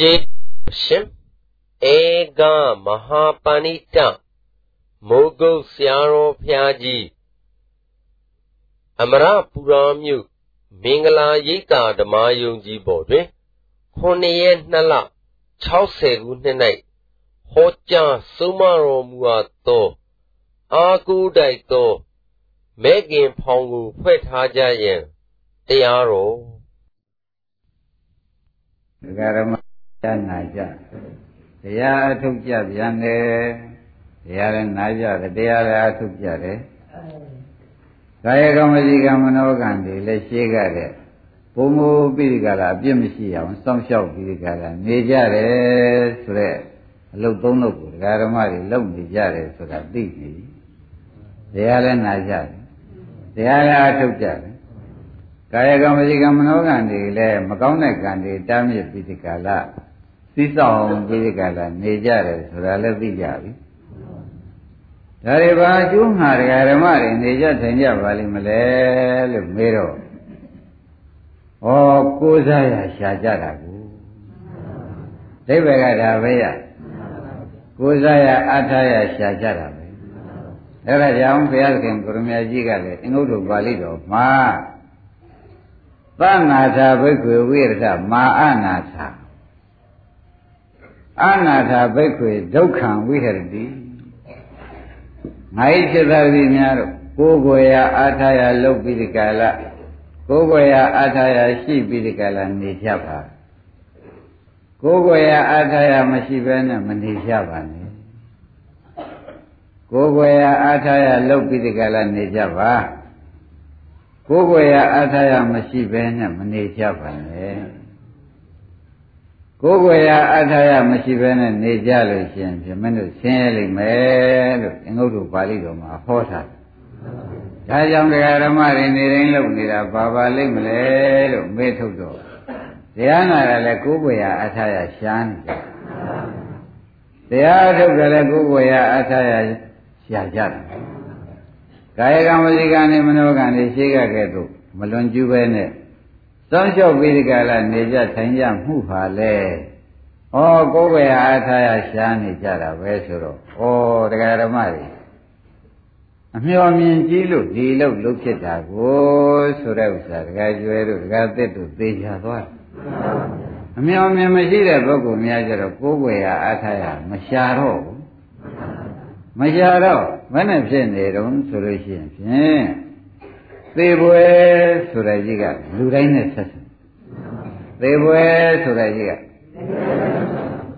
ကျေရှင်ဧကမဟာပဏိတမိုးကုတ်ဆရာတော်ဖျားကြီးအမရပူရာမြို့မင်္ဂလာရိပ်သာဓမ္မယုံကြီးပေါ်တွင်9ရက်2လ60ခုနှစ်၌ဟောကြားဆုံးမတော်မူအပ်သောအာကုတိုက်သောမဲခင်ဖောင်ကိုဖွဲ့ထားကြရန်တရားတော်ဒကာရမ ကျနာကြတရားအထုတ်ကြပြန်တယ်တရားလည်းနာကြတယ်တရားလည်းအထုတ်ကြတယ်ကာယကံဝစီကံမနောကံတွေလည်းရှင်းကြတဲ့ဘုံမိုးပိရိကလာအပြစ်မရှိအောင်စောင့်ရှောက်ပိရိကလာနေကြတယ်ဆိုတဲ့အလုတ်သုံးလုတ်ကိုဒကာရမတွေလုပ်နေကြတယ်ဆိုတာသိနေပြီတရားလည်းနာကြတယ်တရားလည်းအထုတ်ကြတယ်ကာယကံဝစီကံမနောကံတွေလည်းမကောင်းတဲ့ကံတွေတားမြစ်ပိရိကလာ သိဆောင်ပိရိကလာနေကြတယ်ဆိုတာလည်းသိကြပြီဒါတွေဘာအကျိုးမှာဒကာဓမ္မတွေနေကြထိုင်ကြပါလိမ့်မလဲလို့မေးတော့ဩကိုးစားရရှာကြတာကိုဒိဗ္ဗေကဒါပဲရကိုးစားရအထာရရှာကြတာပဲအဲ့ဒါကြောင့်ဘုရားသခင်ကိုရမကြီးကလည်းအင်္ဂုတ္တပါဠိတော်မှာသနာထာဘိက္ခွေဝိရဒမာအနာထာ အနာထာဘိက္ခွေဒုက္ခံဝိဟရတိငါဤစိတ္တတိများတို့ကိုယ်ကိုယ်ရာအာထာယလုတ်ပြီးဒီကလာကိုယ်ကိုယ်ရာအာထာယရှိပြီးဒီကလာနေကြပါကိုယ်ကိုယ်ရာအာထာယမရှိဘဲနဲ့မနေကြပါနဲ့ကိုယ်ကိုယ်ရာအာထာယလုတ်ပြီးဒီကလာနေကြပါကိုယ်ကိုယ်ရာအာထာယမရှိဘဲနဲ့မနေကြပါနဲ့ ကိုယ်ကိုယ်ရာအထာယမရှိဘဲနဲ့နေကြလို့ရှိရင်ပြမင်းတို့ဆင်းရဲလိမ့်မယ်လို့အင်္ဂုတ္တပါဠိတော်မှာဟောထားဒါကြောင့်တရားဓမ္မတွေနေတိုင်းလုပ်နေတာဘာပါလိမ့်မလဲလို့မေးထုတ်တော့တရားနာရလည်းကိုယ်ကိုယ်ရာအထာယရှားနေတယ်တရားထုတ်တယ်လည်းကိုယ်ကိုယ်ရာအထာယရှားကြတယ်ကာယကံဝစီကံနဲ့မနောကံတွေရှိခဲ့တဲ့မလွန်ကျူးပဲနဲ့ စောင့်ရှောက်ပြီးဒီကလာနေကြထိုင်ကြမှုပါလေဩကိုယ်ပဲအားထားရရှားနေကြတာပဲဆိုတော့ဩတရားဓမ္မတွေအမျော်မြင်ကြည့်လို့ဒီလို့လုဖြစ်တာကိုဆိုတဲ့ဥစ္စာတရားကျွဲတို့တရားသစ်တို့သိချသွားအမျော်မြင်မရှိတဲ့ပုဂ္ဂိုလ်များကြတော့ကိုယ်ွယ်ရအားထားရမရှာတော့ဘူးမရှာတော့ဘယ်နဲ့ဖြစ်နေတုံးဆိုလို့ရှိရင်ဖြင့် သေပွဲဆိုတဲ့ကြီးကလူတိုင်းနဲ့ဆက်ဆက်သေပွဲဆိုတဲ့ကြီးက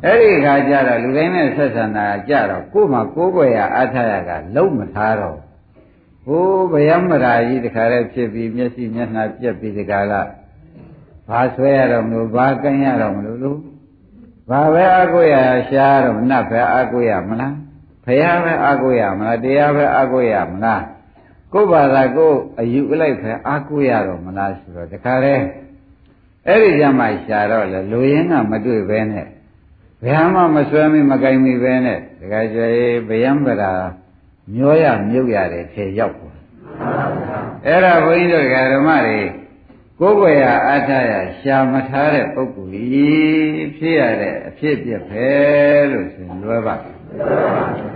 အဲ့ဒီခါကျတော့လူတိုင်းနဲ့ဆက်ဆံတာကြတော့ကို့မှာကိုးကွယ်ရအားထားရကလုံးမထားတော့ဟိုးဗျမရာကြီးတခါတည်းဖြစ်ပြီးမျက်စိမျက်နှာပြက်ပြီးဒီကလာဘာဆွဲရတော့မလို့ဘာကန်းရတော့မလို့လို့ဘာပဲအကုရရှားတော့နတ်ပဲအကုရမလားဖះပဲအကုရမလားတရားပဲအကုရမလား ကိုယ်ဘာသာကိုအယူအလိုက်ပဲအားကိုးရတော့မလားဆိုတော့တခါတည်းအဲ့ဒီကြမှာရှာတော့လေလူရင်းကမတွေ့ပဲနဲ့ဘယ်မှမဆွဲမိမကင်မိပဲနဲ့တခါကျရေးဗျံပရာမျောရမြုပ်ရတယ်ထေရောက်ပါအဲ့ဒါဘုန်းကြီးတို့ဓမ္မတွေကိုယ်ွယ်ရအားထားရရှာမထားတဲ့ပုဂ္ဂိုလ်ကြီးဖြစ်ရတဲ့အဖြစ်ပြပဲလို့ဆိုလွယ်ပါ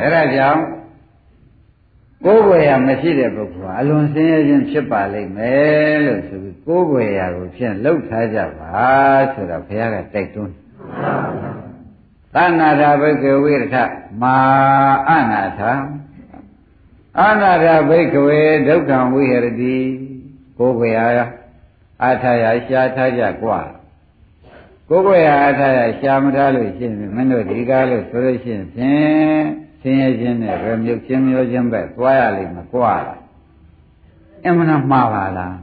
အဲ့ဒါကြောင့် ကိုယ်ွယ်ရာမရှိတဲ့ပုဂ္ဂိုလ်ဟာအလွန်ဆင်းရဲခြင်းဖြစ်ပါလိမ့်မယ်လို့ဆိုပြီးကိုယ်ွယ်ရာကိုဖြင့်လှုပ်ထားကြပါဆိုတော့ဘုရားကတိုက်တွန်းသနာတာဘိကဝေရထမာအနာထာအနာထာဘိကဝေဒုက္ခံဝိဟရတိကိုယ်ွယ်ရာအာထာယရှားထားကြกว่าကိုယ်ွယ်ရာအာထာယရှားမထားလို့ရှိရင်မင်းတို့ဒီကားလို့ဆိုလို့ရှိရင်ဖြင့် ဆင်းရဲခြင်းနဲ့ပဲမြုပ်ခြင်းမျိုးခြင်းပဲသွားရလိမ့်မယ်ကွာအမှန်မှားပါလား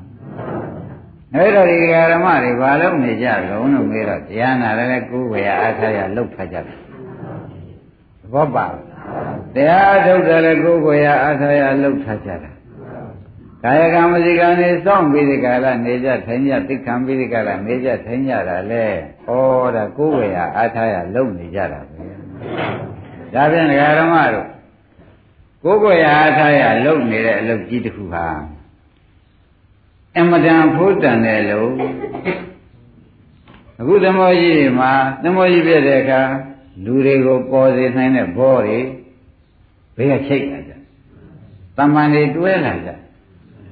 အဲ့တော့ဒီဓမ္မတွေဘာလို့နေကြလုံးလို့မေးတော့တရားနာလည်းကိုယ်ဝေယအားထားရလှုပ်ထားကြတယ်သဘောပါတရားထုတ်တယ်လည်းကိုယ်ဝေယအားထားရလှုပ်ထားကြတာကာယကံမစီကံနေစောင့်ပြီးဒီကလာနေကြထိုင်ကြသိခံပြီးဒီကလာနေကြထိုင်ကြတာလေဩဒါကိုယ်ဝေယအားထားရလှုပ်နေကြတာပဲ ဒါဖြင့်ဒကာဓမ္မတို့ကိုယ်ကိုယ်ရာအားထားရလုံနေတဲ့အလုပ်ကြီးတစ်ခုဟာအမတန်ဖိုးတန်တဲ့အလုပ်အခုသမောကြီးတွေမှာသမောကြီးပြတဲ့အခါလူတွေကိုပေါ်စေနိုင်တဲ့ဘောတွေဘေးကချိတ်လာကြတမန်တွေတွဲလာကြ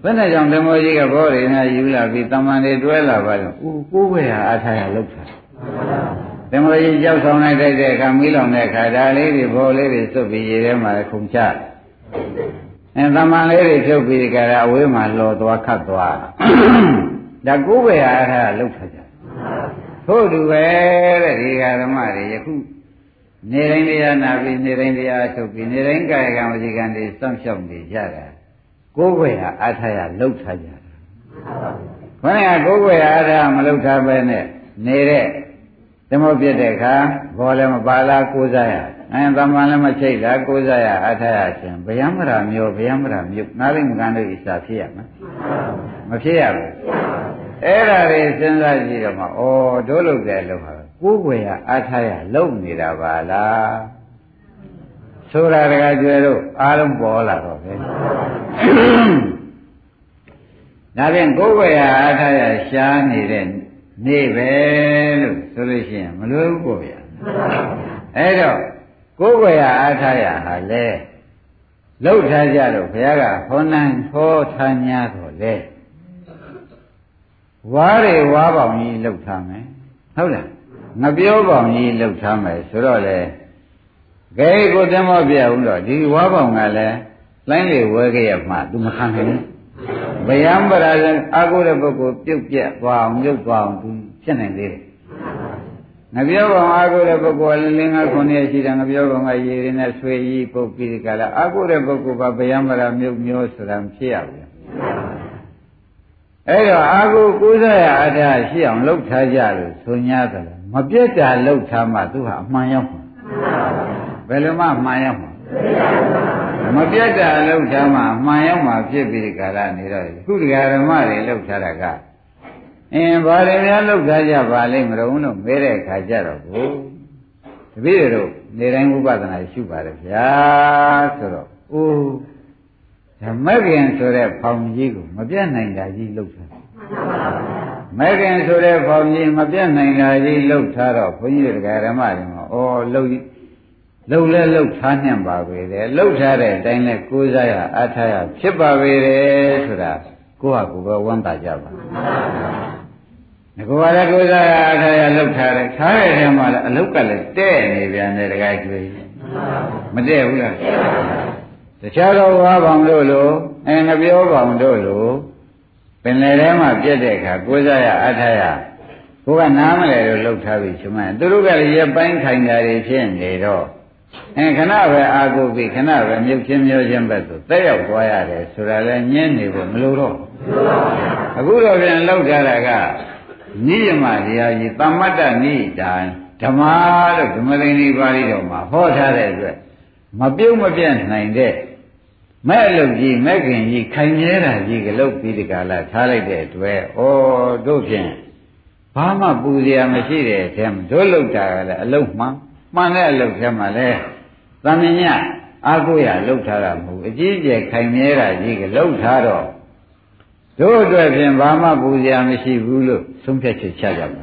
ဘယ်နဲ့ကြောင့်သမောကြီးကဘောတွေနဲ့ယူလာပြီးတမန်တွေတွဲလာပါတော့ဦးကိုယ်ပဲဟာအထာရလောက်တာ သမောကြီးကြောက်ဆောင်လိုက်တဲ့အခါမီးလောင်တဲ့အခါဒါလေးတွေဘောလေးတွေစွတ်ပြီးရေထဲမှာခုန်ချအဲတမန်လေးတွေဖြုတ်ပြီးကြတာအဝေးမှာလော်သွားခတ်သွားဒါကိုယ်ပဲဟာအထာရလောက်တာကြထို့တူပဲတဲ့ဒီဃာဓမ္မတွေယခုနေတိုင်းတရားနာပြီးနေတိုင်းတရားထုတ်ပြီးနေတိုင်းကာယကံဝစီကံတွေစောင့်ရှောက်နေကြတာကိုယ်ွယ်ဟာအထာရလှုပ်ထားကြတာခေါင်းကကိုယ်ွယ်ဟာအထာမလှုပ်ထားပဲနဲ့နေတဲ့ သမုတ်ပြတဲ့အခါဘောလည်းမပါလားကိုးစားရအဲသမန်လည်းမချိတ်လားကိုးစားရအထာရရှင်ဗျံမရာမျိုးဗျံမရာမြုပ်နားလိမ့်မကန်တို့ဤစာဖြစ်ရမယ်မဖြစ်ရဘူးအဲ့ဒါတွေစဉ်းစားကြည့်တော့မှဩတို့လုပ်တယ်လို့ဟာကိုယ်ွယ်ဟာအထာရလုံနေတာပါလားဆိုတာတကကျွဲတို့အားလုံးပေါ်လာတော့ပဲဒါဖြင့်ကိုယ်ွယ်ဟာအထာရရှားနေတဲ့ နေ့ပဲလို့ဆိုလို့ရှိရင်မလွယ်ဘူးကိုဗျာအဲ့တော့ကိုယ်ွယ်ဟာအထာရဟာလေလှုပ်ထားကြလို့ဘုရားကဟောနန်းဟောထား냐တော့လေဝါးတွေဝါးပေါင်ကြီးလှုပ်ထားမယ်ဟုတ်လားငပြောပေါင်ကြီးလှုပ်ထားမယ်ဆိုတော့လေဂဲကိုတမောပြဘူးတော့ဒီဝါးပေါင်ကလည်းလိုင်းလေဝဲခဲ့ရမှ तू မခံနိုင်ဘူး ဗျံပရာဇံအာကိုတဲ့ပုဂ္ဂိုလ်ပြုတ်ပြက်သွားအောင်မြုပ်သွားအောင် तू ဖြစ်နိုင်သေးတယ်ငပြောကောင်အာကိုတဲ့ပုဂ္ဂိုလ်လင်းငါခုနှစ်ရှိတယ်ငပြောကောင်ကရေရင်းနဲ့ဆွေကြီးပုတ်ပြီးကြလားအာကိုတဲ့ပုဂ္ဂိုလ်ကဗျံပရာမြုပ်မျိုးဆိုတာဖြစ်ရဘူးအဲ့တော့အာဟုကုသရအထာရှိအောင်လှုပ်ထားကြလို့ဆို냐တယ်မပြတ်တာလှုပ်ထားမှသူဟာအမှန်ရောက်မှာဘယ်လိုမှအမှန်ရောက်မှာ မပြတ်တာလှုပ်ထားမှအမှန်ရောက်မှာဖြစ်ပြီးကာလနေတော့ခုတရားဓမ္မတွေလှုပ်ထားတာကအင်းဘာတွေများလှုပ်ထားကြပါလိမ့်မလို့လို့မဲတဲ့အခါကျတော့ကိုတပည့်တို့နေတိုင်းဥပဒနာရှုပါတယ်ဗျာဆိုတော့အိုးဓမ္မကင်ဆိုတဲ့ဖောင်ကြီးကိုမပြတ်နိုင်တာကြီးလှုပ်ထားမကင်ဆိုတဲ့ဖောင်ကြီးမပြတ်နိုင်တာကြီးလှုပ်ထားတော့ဘုန်းကြီးတွေကဓမ္မတွေမှာဩလှုပ် လှုပ်လဲလှုပ်ထားနှံ့ပါပဲလေလှုပ်ထားတဲ့အတိုင်းလဲကိုးစားရအားထားရဖြစ်ပါပဲတယ်ဆိုတာကိုယ့်ဟာကိုယ်ပဲဝမ်းသာကြပါငါကလည်းကိုးစားရအားထားရလှုပ်ထားတယ်ထားတဲ့ထဲမှာလည်းအလုတ်ကလည်းတဲ့နေပြန်တယ်တခါကျွေးမတဲ့ဘူးလားတခြားသောဝါပေါင်တို့လိုအဲငပြောပေါင်တို့လိုပင်လယ်ထဲမှာပြက်တဲ့အခါကိုးစားရအထာရကိုကနားမလဲလို့လှုပ်ထားပြီးရှင်မသူတို့ကလည်းရပိုင်းခိုင်တာတွေဖြစ်နေတော့ အဲခဏပဲအာကိုပြီးခဏပဲမြုပ်ချင်းမျိုးချင်းပဲဆိုတက်ရောက်သွားရတယ်ဆိုတာလည်းညင်းနေဖို့မလိုတော့အခုတော့ပြန်လှုပ်ထားတာကနိယမတရားကြီးသမ္မတ္တနိဒာဓမ္မလို့ဓမ္မသိဏိပါဠိတော်မှာဟောထားတဲ့အတွက်မပြုတ်မပြတ်နိုင်တဲ့မဲ့အလုပ်ကြီးမဲ့ခင်ကြီးခိုင်မြဲတာကြီးကလုပ်ပြီးဒီကလာထားလိုက်တဲ့အတွက်ဩတို့ဖြင့်ဘာမှပူစရာမရှိတဲ့အထက်တို့လုပ်တာကလည်းအလုပ်မှန် မှန်တဲ့အလုပ်ထဲမှာလဲသမင်ညအာကိုရလှုပ်ထားတာမဟုတ်အကြီးကျယ်ခိုင်မြဲတာကြီးကလှုပ်ထားတော့တို့အတွက်ဖြင့်ဘာမှပူစရာမရှိဘူးလို့သုံးဖြတ်ချက်ချကြပါ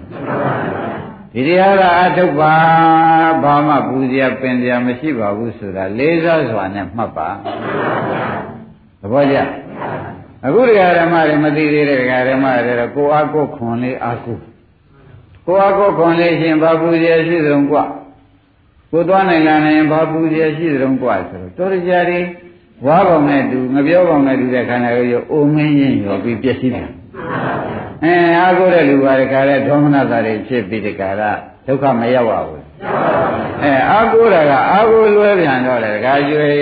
ဒီတရားကအထုတ်ပါဘာမှပူစရာပင်စရာမရှိပါဘူးဆိုတာလေးစားစွာနဲ့မှတ်ပါသဘောကျအခုတရားဓမ္မတွေမသိသေးတဲ့တရားဓม္မတွေတော့ကိုအားကိုခွန်လေးအားကိုကိုအားကိုခွန်လေးရှင်ဘာပူစရာရှိသလုံးกว่า ကိုသွားနိုင်လာနိုင်ဘာပူစရာရှိသလုံးกว่าဆိုတော့တော်ကြရီဝါကောင်နဲ့တူငပြောကောင်နဲ့တူတဲ့ခန္ဓာကိုယ်ရောအိုမင်းရင်ရောပြီးပြည့်စည်တယ်အဲအားကိုးတဲ့လူပါတခါလဲဒေါမနတာတွေဖြစ်ပြီးတခါကဒုက္ခမရောက်ပါဘူးအဲအားကိုးတာကအားကိုးလွဲပြန်တော့လေတခါကျွေး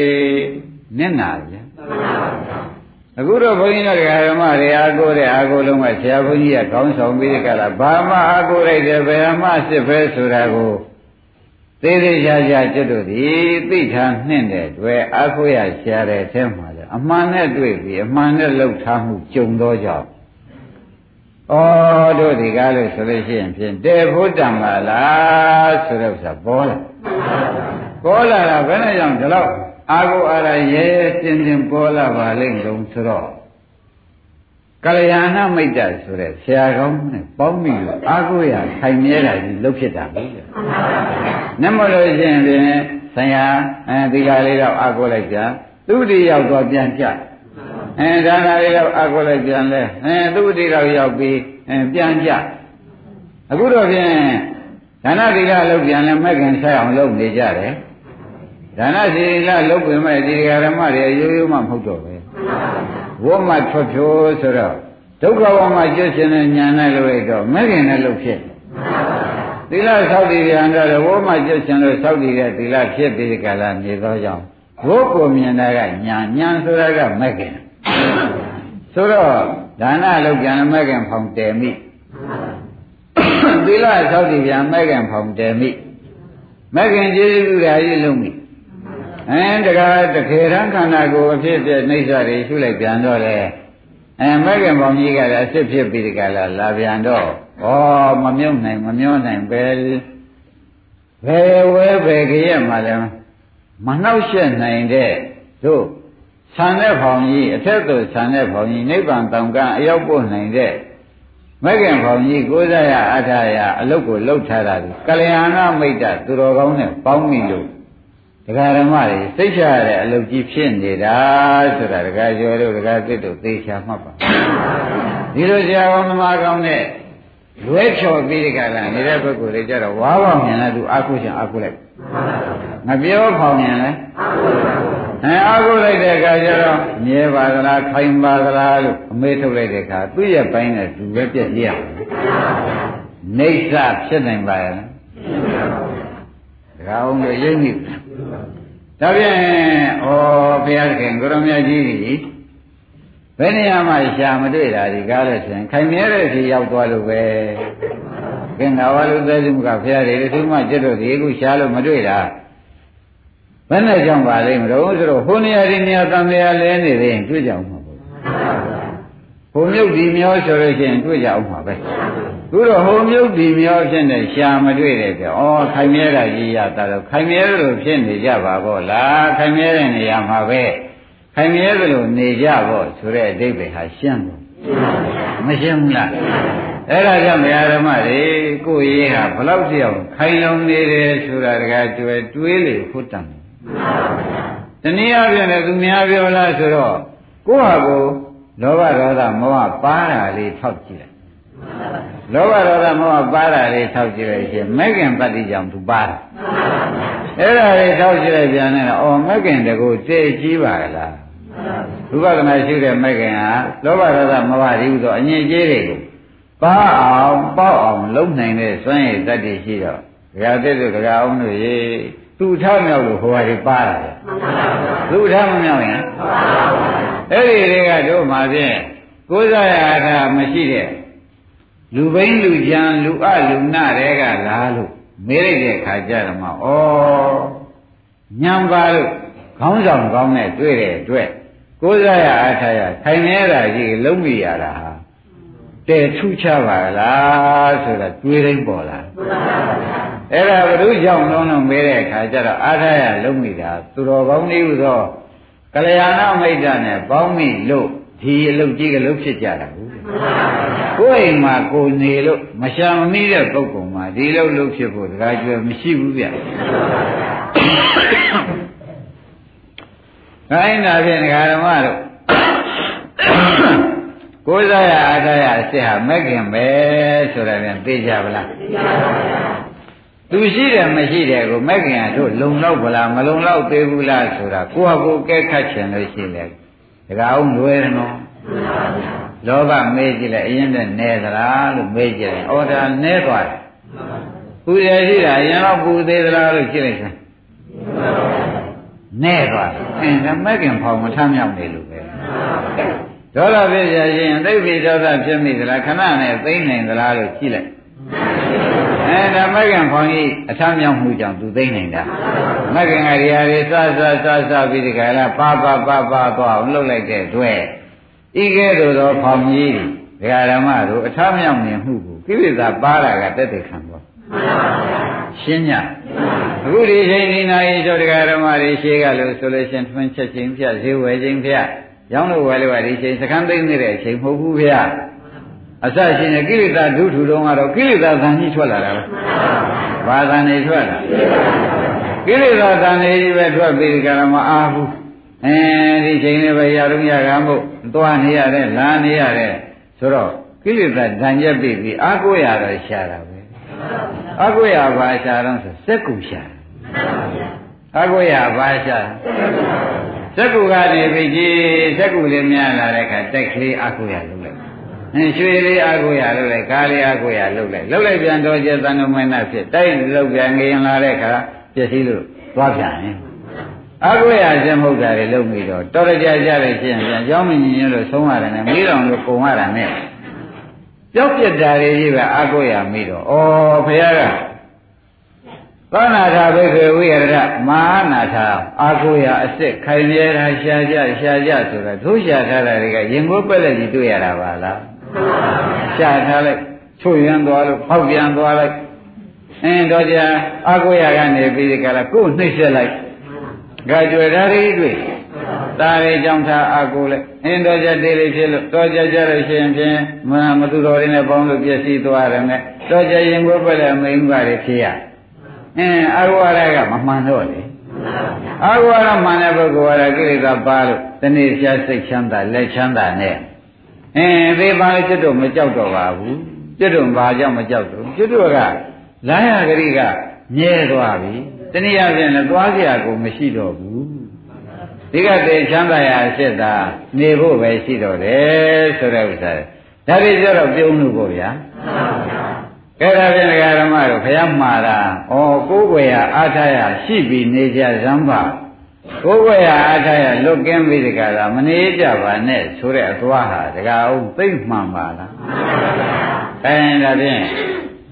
နစ်နာဗျာအခုတော့ဘုန်းကြီးတို့ဓမ္မတွေအားကိုးတဲ့အားကိုးလုံးကဆရာဘုန်းကြီးကခေါင်းဆောင်ပြီးကြလားဘာမှအားကိုးလိုက်တယ်ဘယ်မှစစ်ပဲဆိုတာကို သေးသေးချာချာကျွတ်တို့ဒီသိထားနှင့်တဲ့တွေ့အားကိုးရရှာတဲ့အထဲမှာလေအမှန်နဲ့တွေ့ပြီးအမှန်နဲ့လှုပ်ထားမှုကြုံတော့ကြောင့်ဩတို့ဒီကားလို့ဆိုလို့ရှိရင်ဖြင့်တေဖို့တံပါလားဆိုတော့ဆိုပေါ်လာပေါ်လာတာဘယ်နဲ့ကြောင့်ဒီလောက်အာကိုအာရရဲရဲရှင်းရှင်းပေါ်လာပါလိမ့်လို့ဆိုတော့ ကလျာဏမိတ်တဆိုတဲ့ဆရာကောင်းနဲ့ပေါင်းပြီးတော့အာကိုရခိုင်မြဲတာကြီးလုပ်ဖြစ်တာဘူးလေနမလို့ရှိရင်ဖြင့်ဆရာအဲဒီကလေးတော့အာကိုလိုက်ကြသူတိရောက်တော့ပြန်ကြအဲဒါနာလေးတော့အာကိုလိုက်ပြန်လဲအဲသူတိတော့ရောက်ပြီးအဲပြန်ကြအခုတော့ဖြင့်ဒါနတိကလုပ်ပြန်လဲမဲ့ခင်ဆက်အောင်လုပ်နေကြတယ်ဒါနစီလလုပ်ပြင်မဲ့ဒီဃာရမတွေရိုးရိုးမှမဟုတ်တော့ပဲ ဝတ်မှထွက်ဖြိုးဆိုတော့ဒုက္ခဘဝမှာကျွတ်ရှင်တဲ့ညာနဲ့လို့လိုက်တော့မဲ့ခင်နဲ့လုပ်ဖြစ်သီလဆောက်တည်ပြန်တော့ဝတ်မှကျွတ်ရှင်လို့ဆောက်တည်တဲ့သီလဖြစ်ပြီးကြလားနေသောကြောင့်ဘိုးကိုမြင်တာကညာညာဆိုတာကမဲ့ခင်ဆိုတော့ဒါနလုပ်ပြန်မဲ့ခင်ဖောင်တယ်မိသီလဆောက်တည်ပြန်မဲ့ခင်ဖောင်တယ်မိမဲ့ခင်ကျေးဇူးရာကြီးလုံးမိ အဲတကားတခေရန်ခန္ဓာကိုအဖြစ်ဖြစ်နှိစ္စတွေရှုလိုက်ပြန်တော့လေအဲမဲ့ခင်ပေါင်းကြီးကလည်းအစ်ဖြစ်ပြီးဒီကလာလာပြန်တော့ဩမမြုပ်နိုင်မမျောနိုင်ပဲဘယ်ဝဲဘယ်ကြရမှာလဲမနှောက်ရှက်နိုင်တဲ့တို့ဆံတဲ့ဖောင်ကြီးအထက်သို့ဆံတဲ့ဖောင်ကြီးနိဗ္ဗာန်တောင်ကအရောက်ပို့နိုင်တဲ့မဂ္ဂင်ဖောင်ကြီးကိုးစားရအထာရအလုတ်ကိုလှုပ်ထားတာကလျာဏမိတ်တသူတော်ကောင်းနဲ့ပေါင်းမိလို့ ဒကာဓမ္မတွေစိတ်ချရတဲ့အလုတ်ကြီးဖြစ်နေတာဆိုတာဒကာကျော်တို့ဒကာသစ်တို့သိချာမှတ်ပါဒီလိုဆရာကောင်းသမားကောင်းနဲ့လွဲချော်ပြီးဒီကလာနေတဲ့ပုဂ္ဂိုလ်တွေကြတော့ဝါးပေါင်းမြင်လဲသူအာကုရှင်အာကုလိုက်မပြောဖောင်မြင်လဲအဲအာကုလိုက်တဲ့အခါကျတော့မြဲပါသလားခိုင်ပါသလားလို့အမေးထုတ်လိုက်တဲ့အခါသူ့ရဲ့ပိုင်းနဲ့သူပဲပြည့်ရရနေဆဖြစ်နိုင်ပါရဲ့ ဒါအောင်လို့ရိပ်မိဒါဖြင့်ဩဘုရားခင်ကိုရမကြီးကြီးဘယ်နေရာမှာရှာမတွေ့တာဒီကားလို့ဆိုရင်ခိုင်မြဲတဲ့စီရောက်သွားလို့ပဲကင်နာဝလူသက်စုကဘုရားတွေဒီမှကျွတ်တော့ဒီခုရှာလို့မတွေ့တာဘယ်နဲ့ကြောင့်ပါလိမ့်မလို့ဆိုတော့ဟိုနေရာဒီနေရာတန်မြာလဲနေသေးရင်တွေ့ကြအောင်မှာပေါ့ဟိုမြုပ်ဒီမျောဆိုလို့ရှိရင်တွေ့ကြအောင်မှာပဲ သူတော့ဟိုမြုပ်ဒီမျောဖြစ်နေရှာမတွေ့တဲ့ကြောင့်ဩခိုင်မြဲတာကြီးရတာတော့ခိုင်မြဲလို့ဖြစ်နေကြပါပေါ့လားခိုင်မြဲတဲ့နေရာမှာပဲခိုင်မြဲသလိုနေကြပေါ့ဆိုတဲ့အဓိပ္ပာယ်ဟာရှင်းတယ်မရှင်းဘူးလားအဲ့ဒါကြောင့်မြာဓမ္မတွေကိုယ်ရေးဟာဘလောက်တည်းအောင်ခိုင်လုံနေတယ်ဆိုတာတကကျွယ်တွေးလေဟုတ်တယ်တနည်းအားဖြင့်လည်းသူများပြောလားဆိုတော့ကိုယ့်ဟာကိုလောဘဒေါသမောဟပါတာလေးထောက်ကြည့်လိုက် လောဘဒေါသမောဟပါတာလေးထောက်ကြည့်လိုက်ရှင်မဂ္ဂင်ပတ္တိကြောင့်သူပါတာအဲ့ဒါလေးထောက်ကြည့်လိုက်ပြန်နေတာအော်မဂ္ဂင်တကူတည်ကြီးပါလားဝိပဿနာရှိတဲ့မဂ္ဂင်ဟာလောဘဒေါသမောဟတွေဟူသောအငြင်းကြီးတွေကိုပါအောင်ပေါ့အောင်လုံးနိုင်တဲ့စွမ်းရည်တတ္တိရှိတော့ဒကာတဲ့တို့ဒကာအောင်တို့ရေသူ့ထားမြောက်လို့ဟိုဟာတွေပါတာသူ့ထားမမြောက်ရင်အဲ့ဒီတွေကတို့မှာဖြင့်ကိုးစားရတာမရှိတဲ့ လူဘိန်းလူကြံလူအလူနာတွေကလားလို့မေးလိုက်တဲ့ခါကျတော့မှဩညံပါလို့ခေါင်းဆောင်ကောင်းနဲ့တွေ့တဲ့အတွက်ကိုးစားရအားထားရခိုင်နေတာကြီးလုံးမိရတာဟာတဲထူးခြားပါလားဆိုတာတွေးတိုင်းပေါ်လာအဲ့ဒါဘုရုကြောင့်လုံးလုံးမေးတဲ့အခါကျတော့အားထားရလုံးမိတာသူတော်ကောင်းလေးဟုသောကလျာဏမိတ်တနဲ့ပေါင်းမိလို့ ဒီအလုပ်ကြီးကလုပ်ဖြစ်ကြတာဘူးကိုယ်အိမ်မှာကိုနေလို့မရှာမမိတဲ့ပုဂ္ဂိုလ်မှာဒီလုပ်လုပ်ဖြစ်ဖို့တခါကျွယ်မရှိဘူးဗျခိုင်းတာဖြင့်ဒကာဓမ္မတို့ကိုးစားရအားထားရအစ်ဟာမက်ခင်ပဲဆိုတာပြန်သိကြပါလားသိပါပါဘုရားသူရှိတယ်မရှိတယ်ကိုမက်ခင်ကတို့လုံလောက်ဗလားမလုံလောက်သေးဘူးလားဆိုတာကိုယ့်ဟာကိုယ်ကဲခတ်ချင်လို့ရှိလေ ဒကာအောင်လွယ်တယ်နော်လောဘမေးကြည့်လိုက်အရင်ကနဲသလားလို့မေးကြည့်လိုက်အော်ဒါနဲသွားတယ်ပူရရှိတာအရင်တော့ပူသေးသလားလို့ကြည့်လိုက်စမ်းနဲသွားတယ်အင်းဒါမက်ခင်ဖောင်မထမြောက်နေလို့ပဲဒေါသဖြစ်ရရင်သိပြီဒေါသဖြစ်မိသလားခဏနဲ့သိမ့်နိုင်သလားလို့ကြည့်လိုက် အဲဒါမဂ္ဂင်ဖောင်ကြီးအထမြောက်မှုကြောင့်သူသိမ့်နိုင်တာမဂ္ဂင်ကဒီဟာတွေစစစစပြီးဒီကလာပါပါပါပါသွားအောင်လှုပ်လိုက်တဲ့အတွက်ဤကဲ့သို့သောဖောင်ကြီးဒကာဓမ္မတို့အထမြောက်နေမှုကိုကိလေသာပါတာကတက်တဲ့ခံပေါ်ရှင်းညအခုဒီချိန်ဒီနာရီတို့ဒကာဓမ္မတွေရှေးကလို့ဆိုလို့ရှင်ထွန်းချက်ချင်းဖြတ်ဈေးဝယ်ချင်းဖြတ်ရောင်းလို့ဝယ်လို့ဒီချိန်စကန်းသိမ့်နေတဲ့အချိန်မဟုတ်ဘူးဗျာ အစရှိနေကိလေသာဒုထုတုံးကတော့ကိလေသာသံကြီးထွက်လာတာပဲဘာသံနေထွက်လာကိလေသာသံနေကြီးပဲထွက်ပြီးကြမှာမအားဘူးအဲဒီချိန်လေးပဲရတော့ရကမို့သွားနေရတယ်လာနေရတယ်ဆိုတော့ကိလေသာဓာန်ရက်ပြီးပြီးအာကိုရတော့ရှာတာပဲအာကိုရဘာရှာတော့ဆိုစက်ကူရှာအာကိုရဘာရှာစက်ကူကနေပြီးကြီးစက်ကူလေးများလာတဲ့အခါတိုက်ကလေးအာကိုရလုပ်လိုက် အင်းရွှေလေးအာကိုရလုပ်လိုက်ကားလေးအာကိုရလုပ်လိုက်လုပ်လိုက်ပြန်တော့ကျသံဃမင်းနာဖြစ်တိုက်လုပ်ပြန်ငရင်လာတဲ့အခါပြည့်စည်လို့သွားပြန်ရင်အကုရစမဟုတ်တာတွေလုပ်ပြီးတော့တော်ရကြကြလို့ရှိရင်ပြန်ကြောင်းမညင်ရလို့ဆုံးရတယ်နဲ့မိတော်လို့ကုံရတာနဲ့ကြောက်ပြက်တာတွေကြီးပဲအကုရမိတော့ဩဘုရားကသောနာထာဘိခေဝိရဒမဟာနာထာအာကိုရအစ်စ်ခိုင်မြဲတာရှားကြရှားကြဆိုတာသူရှားထားတာတွေကရင်ကိုပက်လက်ကြီးတွေ့ရတာပါလား ရှားထားလိုက်ချွတ်ရမ်းသွားလို့ဖောက်ပြန်သွားလိုက်အင်းတော့ကြာအာကိုရကနေပြီးဒီကလာကိုယ်နှိမ့်ဆက်လိုက်ကကြွယ်ဓာရီတွေ့ตาရေကြောင့်သာအာကိုလိုက်အင်းတော်ကြတေးလေးဖြစ်လို့တော်ကြကြလို့ရှိရင်ဖြင့်မမသူတော်ရင်းနဲ့ပေါင်းလို့ပြည့်စည်သွားတယ်နဲ့တော်ကြရင်ကိုပဲလည်းမိန်ပါလေဖြစ်ရအင်းအာဝရကမမှန်တော့လေအာဝရမှန်တဲ့ပုဂ္ဂိုလ်ကကိလေသာပါလို့တနေ့ဖြာစိတ်ချမ်းသာလက်ချမ်းသာနဲ့ အင်းဒီပါလေကျွတ်တော့မကြောက်တော့ပါဘူးကျွတ်တော့ဘာကြောင့်မကြောက်တော့ကျွတ်တော့ကလာရဂရိကမြဲသွားပြီတနည်းအားဖြင့်လည်းသွားเสียကိုမရှိတော့ဘူးဒီကတည်းချမ်းသာရအဖြစ်သာနေဖို့ပဲရှိတော့တယ်ဆိုတဲ့ဥစ္စာဒါတွေကြတော့ပြုံးလို့ပေါ့ဗျာကဲဒါဖြင့်ဒကာဓမ္မတို့ဘုရားမှာတာဩကိုယ်ွယ်ရအားထားရရှိပြီးနေကြဇံပါ ကိုယ်ွယ်ရအားထားရလွတ်ကင်းပြီးဒကာသာမနေကြပါနဲ့ဆိုတဲ့အသွားဟာဒကာအောင်သိမ့်မှန်ပါလားအဲဒါဖြင့်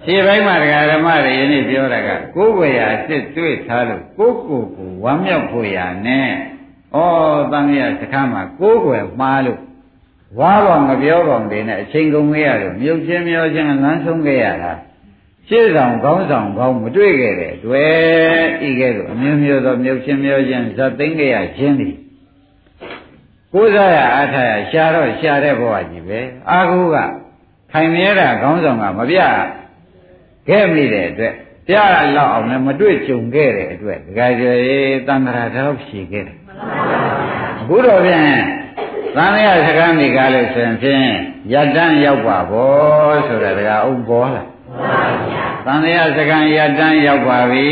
ဒီဘက်မှာဒကာဓမ္မတွေယနေ့ပြောတာကကိုယ်ွယ်ရစစ်တွေ့ထားလို့ကိုယ်ကိုယ်ကိုဝမ်းမြောက်ဖို့ရနဲ့ဩတန်ရစခန်းမှာကိုယ်ွယ်မှားလို့ဝါပေါင်မပြောပေါင်တွေနဲ့အချိန်ကုန်ခဲ့ရလို့မြုပ်ချင်းမျောချင်းလမ်းဆုံးခဲ့ရတာ ရှေ့ဆောင်ကောင်းဆောင်ကောင်းမတွေ့ခဲ့တဲ့တွေ့ဤကဲ့သို့အမျိုးမျိုးသောမြုပ်ချင်းမျောချင်းဇတ်သိမ့်ခဲ့ရခြင်းသည်ကိုးစားရအားထားရရှာတော့ရှာတဲ့ဘဝကြီးပဲအာဟုကခိုင်မြဲတာကောင်းဆောင်ကမပြခဲ့မိတဲ့အတွက်ပြရလောက်အောင်လည်းမတွေ့ကြုံခဲ့တဲ့အတွက်ဒကာကျော်ရေးတန်ត្រာတော့ဖြေခဲ့တယ်အခုတော့ဖြင့်သံဃာစကားမိကားလို့ဆိုရင်ဖြင့်ယတ္တန်ရောက်ပါဘောဆိုတာဒကာအုပ်ပေါ်လာ သံဃာစကားယတ္တန်ရောက်ပါပြီ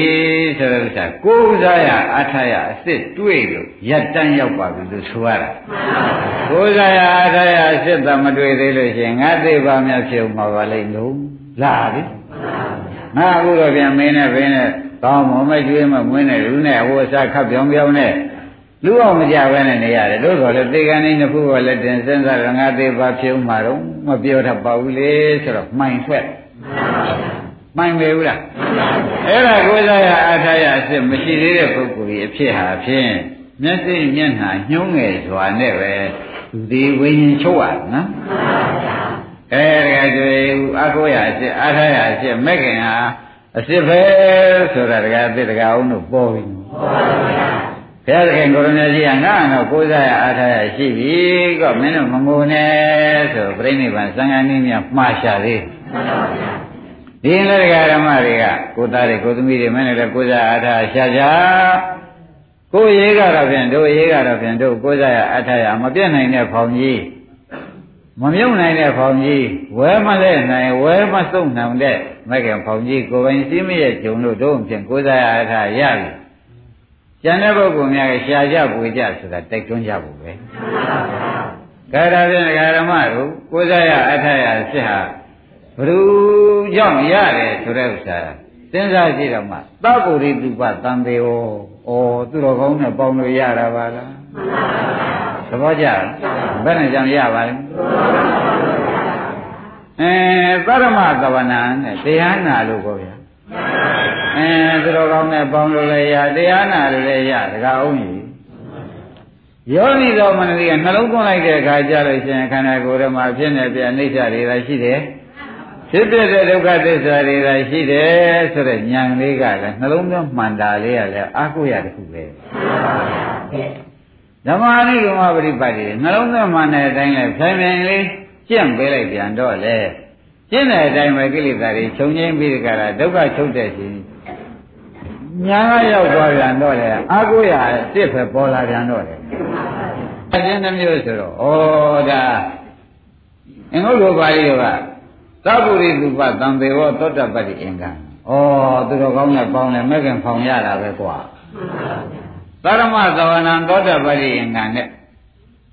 ဆိုတဲ့ဥစ္စာကိုးစားရအထရအစ်စ်တွေ့လို့ယတ္တန်ရောက်ပါပြီလို့ဆိုရတာကိုးစားရအထရအစ်စ်သမတွေ့သေးလို့ရှိရင်ငါသိပါမြတ်ဖြစ်မှာပါလိမ့်လို့လာပြီငါအခုတော့ပြန်မင်းနဲ့ဘင်းနဲ့ကောင်းမမကျွေးမမွင်းနဲ့လူနဲ့ဟိုအစားခပ်ပြောင်ပြောင်နဲ့လူအောင်မကြပဲနဲ့နေရတယ်တို့ဆိုလည်းသေကံနေနှစ်ခုကလည်းတင်စဉ်းစားရငါသေးပါဖြုံးမှာတော့မပြောတတ်ပါဘူးလေဆိုတော့မှိုင်ထွက် မှိုင်ပဲဘူးလားအဲ့ဒါကိုယ်စားရအားထားရအစ်စ်မရှိသေးတဲ့ပုဂ္ဂိုလ်ကြီးအဖြစ်ဟာဖြင့်မျက်စိမျက်နှာညှိုးငယ်စွာနဲ့ပဲသူဒီဝိညာဉ်ချုပ်ရနော်အဲဒါကြွေအကိုရအစ်စ်အားထားရအစ်စ်မဲ့ခင်ဟာအစ်စ်ပဲဆိုတာတကယ်အစ်တကအောင်တို့ပေါ်ပြီပေါ်ပါဗျာဘုရားသခင်ကိုရမကြီးကငါတော့ကိုးစားရအားထားရရှိပြီကောမင်းတို့မငိုနဲ့ဆိုပြိဋိဘံသံဃာနည်းများမှားရှာသေး ဒီလည်းဒကာဓမ္မတွေကကိုသားတွေကိုသမီးတွေမင်းတို့လည်းကိုးစားအားထားရှာကြကိုရေးကတော့ဖြင့်တို့ရေးကတော့ဖြင့်တို့ကိုးစားရအားထားရမပြတ်နိုင်တဲ့ဖောင်ကြီးမမြုပ်နိုင်တဲ့ဖောင်ကြီးဝဲမလဲနိုင်ဝဲမစုံနိုင်တဲ့မကင်ဖောင်ကြီးကိုယ်ပိုင်စီးမရဲ့ဂျုံတို့တို့ဖြင့်ကိုးစားရအားထားရပြီကျန်တဲ့ပုဂ္ဂိုလ်များကရှားကြပွေကြဆိုတာတိုက်တွန်းကြဖို့ပဲ။ကာရဖြင့်ဓမ္မတို့ကိုးစားရအထရဖြစ်ဟာ ဘ누구ကြောင့်ရတယ်ဆိုတဲ့ဥစ္စာစဉ်းစားကြည့်တော့မှသဗ္ဗုရိတုပတံပေဩဩသူတော်ကောင်းနဲ့ပေါင်းလို့ရတာပါလားသဘောကျလားဘယ်နဲ့ကြောင့်ရပါလဲအဲသရမသဝနာနဲ့တရားနာလို့ပေါ့ဗျာအဲသူတော်ကောင်းနဲ့ပေါင်းလို့လည်းရတရားနာလို့လည်းရတကားအောင်ကြီးယောနိသောမနတိကနှလုံးသွင်းလိုက်တဲ့အခါကျလို့ရှိရင်ခန္ဓာကိုယ်ထဲမှာဖြစ်နေပြအိဋ္ဌတွေလည်းရှိတယ် ဖြစ်ပြတဲ့ဒုက္ခသစ္စာတွေလည်းရှိတယ်ဆိုတဲ့ဉာဏ်လေးကလည်းနှလုံးသွင်းမှန်တာလေးကလည်းအာကိုရတခုပဲဓမ္မအနုဓမ္မပရိပတ်တိနှလုံးသွင်းမှန်တဲ့အတိုင်းလဲဖြိုင်ဖြိုင်လေးကျင့်ပေးလိုက်ပြန်တော့လေကျင့်တဲ့အတိုင်းပဲကိလေသာတွေခြုံငိမ့်ပြီးကြတာဒုက္ခချုပ်တဲ့ရှင်ညာကရောက်သွားပြန်တော့လေအာကိုရတစ်ပဲပေါ်လာပြန်တော့လေအချင်းတစ်မျိုးဆိုတော့ဩဒါအင်္ဂုတ္တပါဠိတော်က သဗ္ဗုရိသုပသံသေဝသောတပတ္တိအင်္ဂံဩသူတော်ကောင်းနဲ့ပေါင်းလဲမဲ့ခင်ဖောင်ရတာပဲကွာသရမသဝနံသောတပတ္တိအင်္ဂံနဲ့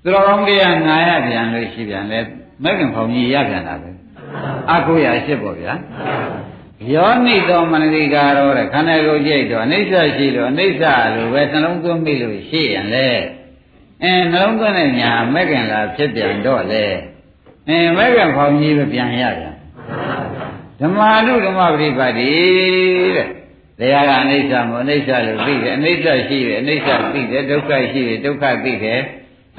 သူတော်ကောင်းတရားနာရပြန်လို့ရှိပြန်လဲမဲ့ခင်ဖောင်ကြီးရပြန်တာပဲအကုရရှိပေါ့ဗျာယောနိသောမနတိကာရောတဲ့ခန္ဓာကိုယ်ကြိတ်တော့အနိစ္စရှိလို့အနိစ္စလို့ပဲနှလုံးသွင်းမိလို့ရှိရင်လေအဲနှလုံးသွင်းတဲ့ညာမဲ့ခင်လာဖြစ်ပြန်တော့လေအဲမဲ့ခင်ဖောင်ကြီးပဲပြန်ရပြန် ဓမ္မာနုဓမ္မပရိပတ်တိတဲ့တရားကအနိစ္စမို့အနိစ္စလို့သိတယ်အနိစ္စရှိတယ်အနိစ္စသိတယ်ဒုက္ခရှိတယ်ဒုက္ခသိတယ်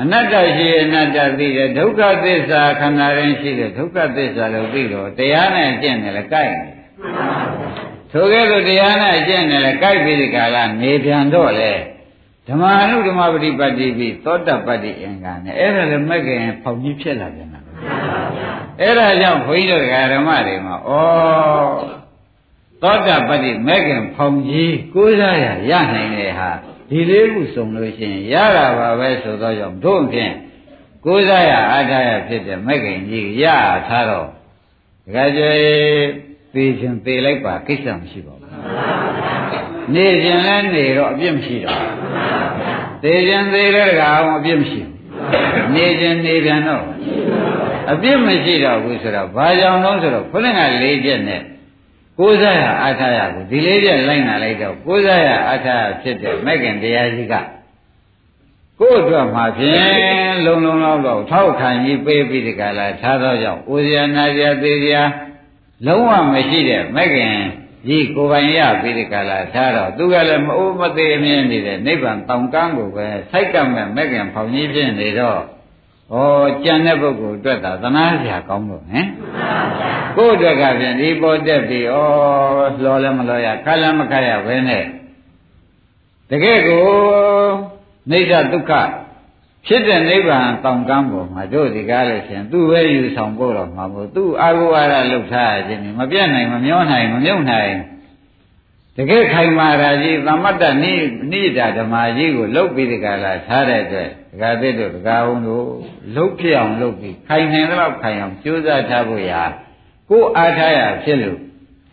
အနတ္တရှိအနတ္တသိတယ်ဒုက္ခသစ္စာခန္ဓာရင်းရှိတယ်ဒုက္ခသစ္စာလို့သိတော့တရားနဲ့ကျင့်တယ်လေကြိုက်တယ်ထိုကဲ့သို့တရားနဲ့ကျင့်တယ်လေကြိုက်ပြီးဒီကာလနေပြန်တော့လေဓမ္မအနုဓမ္မပฏิပတ်တိပြီးသောတပတ္တိအင်္ဂါနဲ့အဲ့ဒါလည်းမက်ကင်ဖောင်ကြီးဖြစ်လာပြန်တာ အဲ့ဒါကြောင့်ဘုန်းကြီးတို့ဓမ္မတွေမှာဩသောတပတ္တိမက်ကင်ဖောင်ကြီးကိုးစားရရနိုင်တယ်ဟာဒီလေးခုစုံလို့ရှိရင်ရတာပါပဲဆိုတော့ကြောင့်တို့ဖြင့်ကိုးစားရအားထားရဖြစ်တဲ့မက်ကင်ကြီးရထားတော့ဒကာကျေသေခြင်းသေလိုက်ပါကိစ္စမရှိပါဘူးနေခြင်းလည်းနေတော့အပြစ်မရှိတော့သေခြင်းသေတဲ့ကောင်အပြစ်မရှိဘူးနေခြင်းနေပြန်တော့ အပြစ်မရှိတော့ဘူးဆိုတော့ဘာကြောင့်လဲဆိုတော့ခုနကလေးချက်နဲ့ကိုးစားရအားထားရကိုဒီလေးချက်လိုက်နာလိုက်တော့ကိုးစားရအားထားရဖြစ်တဲ့မဂ္ဂင်တရားကြီးကကိုယ့်အတွက်မှာဖြင့်လုံလုံလောက်တော့ထောက်ခံကြီးပေးပြီးဒီကလာထားသောကြောင့်ဥဇာနာဇာသေးဇာလုံးဝမရှိတဲ့မဂ္ဂင်ကြီးကိုယ်ပိုင်ရပြီးဒီကလာထားတော့သူကလည်းမအိုးမသေးအမြင်နေတဲ့နိဗ္ဗာန်တောင်ကမ်းကိုပဲစိုက်ကမဲ့မဂ္ဂင်ဖောင်ကြီးဖြစ်နေတော့ ဩကြံတဲ့ပုဂ္ဂိုလ်အတွက်သာသနာစရာကောင်းလို့ဟင်ကိုယ့်အတွက်ကပြန်ဒီပေါ်တက်ပြီးဩလောလည်းမလောရခါလည်းမခါရဘဲနဲ့တကယ်ကိုနေဒဒုက္ခဖြစ်တဲ့နိဗ္ဗာန်တောင်ကမ်းပေါ်မှာတို့ဒီကားလို့ရှင်သူ့ပဲယူဆောင်ဖို့တော့မှာမို့သူ့အာဟုဝါဒလှုပ်ထားခြင်းမပြတ်နိုင်မမျောနိုင်မမြုပ်နိုင်တကယ်ခိုင်မာရာကြီးသမတ္တနိနိဒာဓမ္မကြီးကိုလှုပ်ပြီးဒီကလာထားတဲ့အတွက် ဒကာသစ်တို့ဒကာအောင်တို့လှုပ်ပြအောင်လှုပ်ပြီးခိုင်နိုင်တော့ခိုင်အောင်ကြိုးစားထားဖို့ရာကိုယ်အားထားရဖြစ်လို့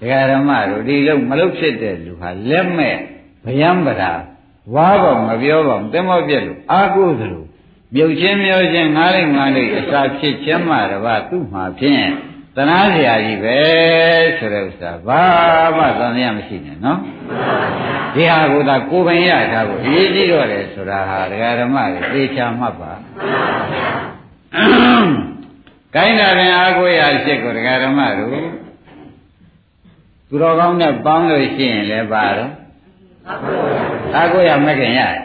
ဒကာဓမ္မတို့ဒီလှုပ်မလှုပ်ဖြစ်တဲ့လူဟာလက်မဲ့ဗျံပရာဝါပေါမပြောပါဘူးတင်မောပြက်လို့အာကိုသလိုမြုပ်ချင်းမျောချင်းငားလိုက်ငားလိုက်အစာဖြစ်ချင်းမှတပါသူ့မှာဖြင့်သနာစရာကြီးပဲဆိုတဲ့ဥစ္စာဘာမှသံသယမရှိနဲ့နော် ဒီဟာကိုသာကိုယ်ပိုင်ရထားဖို့အရေးကြီးတော့တယ်ဆိုတာဟာဒကာဓမ္မတွေသိချာမှတ်ပါကိုင်းတာပင်အာကိုရရှိကိုဒကာဓမ္မတို့သူတော်ကောင်းနဲ့ပေါင်းလို့ရှိရင်လည်းပါတော့အာကိုရမခင်ရတယ်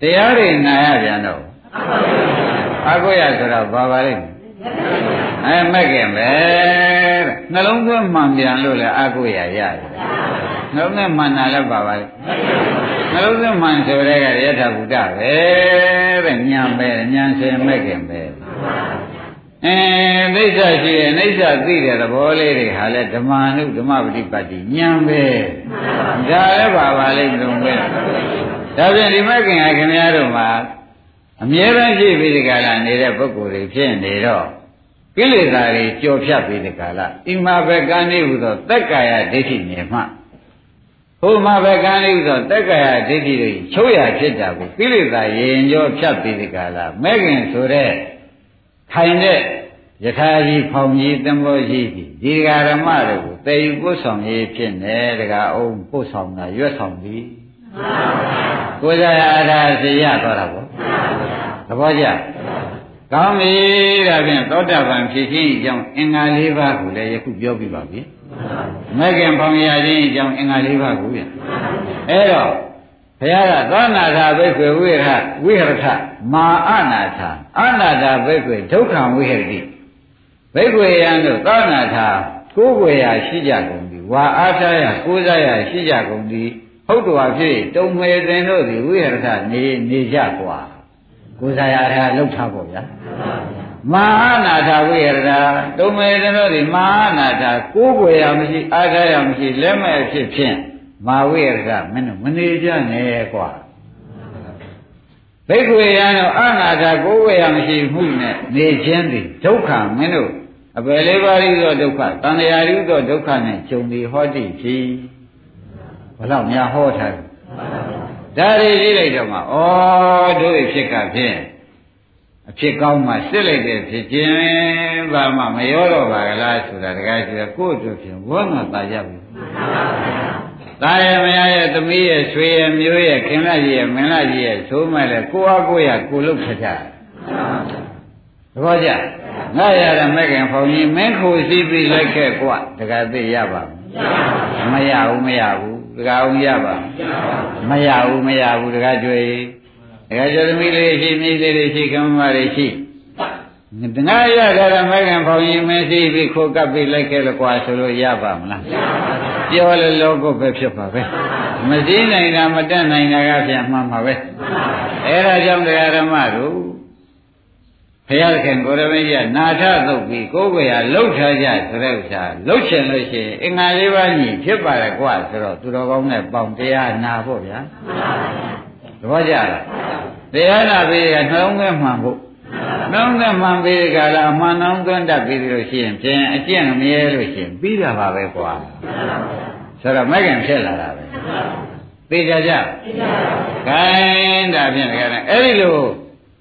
တရားတွေနာရပြန်တော့အာကိုရဆိုတော့ဘာပါလိမ့်အဲမက်ခင်ပဲတဲ့နှလုံးသွင်းမှန်ပြန်လို့လည်းအာကိုရရတယ် နှလုံးသွင်းမှန်တာလည်းပါပါလိမ့်နှလုံးသွင်းမှန်ဆိုတဲ့ကယထာဘုဒ္ဓပဲတဲ့ညံပဲညံစင်မက်ခင်ပဲအဲအိဋ္ဌရှိရဲ့အိဋ္ဌသိတဲ့သဘောလေးတွေဟာလဲဓမ္မနုဓမ္မပฏิပတ်တိညံပဲဒါလည်းပါပါလိမ့်မလို့ပဲဒါဖြင့်ဒီမက္ခင်ဟာခင်ဗျားတို့မှာအမြဲတမ်းရှိပြီးဒီကလာနေတဲ့ပုဂ္ဂိုလ်တွေဖြစ်နေတော့ကိလေသာတွေကြော်ဖြတ်ပြီးဒီကလာအိမာဘကံနေဟုသောတက်ကာယဒိဋ္ဌိမြင်မှ ဟိုမှာဘကံနေဟုသောတက်ကာယဒိဋ္ဌိတွေချုပ်ရဖြစ်တာကိုကိလေသာရင်ကြောဖြတ်ပြီးဒီကလာမဲ့ခင်ဆိုတဲ့ခိုင်တဲ့ယထာကြီးဖောင်ကြီးတံဘောကြီးဒီဃာရမတွေကိုတည်ယူပို့ဆောင်ရေးဖြစ်နေတကားအောင်ပို့ဆောင်တာရွတ်ဆောင်ပြီးကိုယ်စားအားထားစေရသွားတာပေါ့သဘောကျကောင်းပြီဒါဖြင့်သောတာပန်ဖြစ်ခြင်းအကြောင်းအင်္ဂါ၄ပါးကိုလည်းယခုပြောပြပါပြီ မဂ္ဂင်ဖောင်ရခြင်းအကြောင်းအင်္ဂါ၄ပါးကိုပြန်အဲ့တော့ဘုရားကသောနာထာဘိက္ခွေဝိရဟဝိဟရထမာအနာထာအနာထာဘိက္ခွေဒုက္ခံဝိဟရတိဘိက္ခွေယံတို့သောနာထာကိုးွယ်ရာရှိကြကုန်သည်ဝါအားထားရကိုးစားရရှိကြကုန်သည်ဟ ဟုတ်တော်ဖြစ်တုံမေတင်တို့သည်ဝိရဒနေနေကြกว่าကိုယ်စားရတာလှုပ်ထားပေါ့ဗျာ မဟာနာထဝိရဒာတုံမေတတို့ဒီမဟာနာထကိုးကွယ်ရမရှိအားထားရမရှိလက်မဲ့ဖြစ်ဖြင့်မာဝိရဒမင်းတို့မနေကြနဲ့ကွာဘိက္ခွေရန်တို့အနာထကိုးကွယ်ရမရှိမှုနဲ့နေခြင်းသည်ဒုက္ခမင်းတို့အပယ်လေးပါးဤသောဒုက္ခတဏှာဤသောဒုက္ခနဲ့ဂျုံဒီဟောတိဖြစ်ဘလောက်များဟောထားလဲဒါတွေကြည့်လိုက်တော့မှဩတို့ဖြစ်ကဖြင့် အဖြစ်ကောင်းမှစစ်လိုက်တဲ့ဖြစ်ခြင်းဘာမှမရောတော့ပါကလားဆိုတာတကယ်ဆိုရကိုယ့်တို့ဖြင့်ဝန်းမှာတာရပြီတာရမရရဲ့သမီးရဲ့ဆွေရဲ့မျိုးရဲ့ခင်လာကြီးရဲ့မင်းလာကြီးရဲ့သိုးမဲ့လေကိုအားကိုရကိုလုတ်ခကြသဘောကျငါရတဲ့မဲ့ခင်ဖောင်ကြီးမင်းခိုစီးပြီးလိုက်ခဲ့ကွတကယ်သိရပါမရဘူးမရဘူးတကယ်အောင်ရပါမရဘူးမရဘူးတကယ်ကြွေ တကယ်ကြွသမီးလေးရှိမိလေးတွေရှိကမ္မတွေရှိတငါရတဲ့မဲ့ခင်ဖောင်ကြီးမင်းစီးပြီးခိုးကပ်ပြီးလိုက်ခဲ့လို့ကွာဆိုလို့ရပါမလားပြောလဲလောကုတ်ပဲဖြစ်ပါပဲမစည်းနိုင်တာမတက်နိုင်တာကပြန်မှန်ပါပဲအဲဒါကြောင့်တရားဓမ္မတို့ဘုရားခင်ကိုရမင်းကြီးကနာထသုတ်ပြီးကိုယ်ကိုယ်ရလှုပ်ထားကြဆိုတဲ့ဥစ္စာလှုပ်ချင်လို့ရှိရင်အင်္ဂါလေးပါးညီဖြစ်ပါတယ်ကွာဆိုတော့သူတော်ကောင်းနဲ့ပေါင်တရားနာဖို့ဗျာ သဘောကျလားတရားနာပြီးကနှလုံးသွင်းမှန်ဖို့နှလုံးသွင်းမှန်ပြီးကြလားအမှန်နှလုံးသွင်းတတ်ပြီးလို့ရှိရင်ဖြင့်အကျင့်မရဲလို့ရှိရင်ပြီးတာပါပဲကွာဆိုတော့မဲ့ခင်ဖြစ်လာတာပဲသိကြကြသိကြပါဘူးခိုင်းဒါဖြင့်တကယ်အဲ့ဒီလို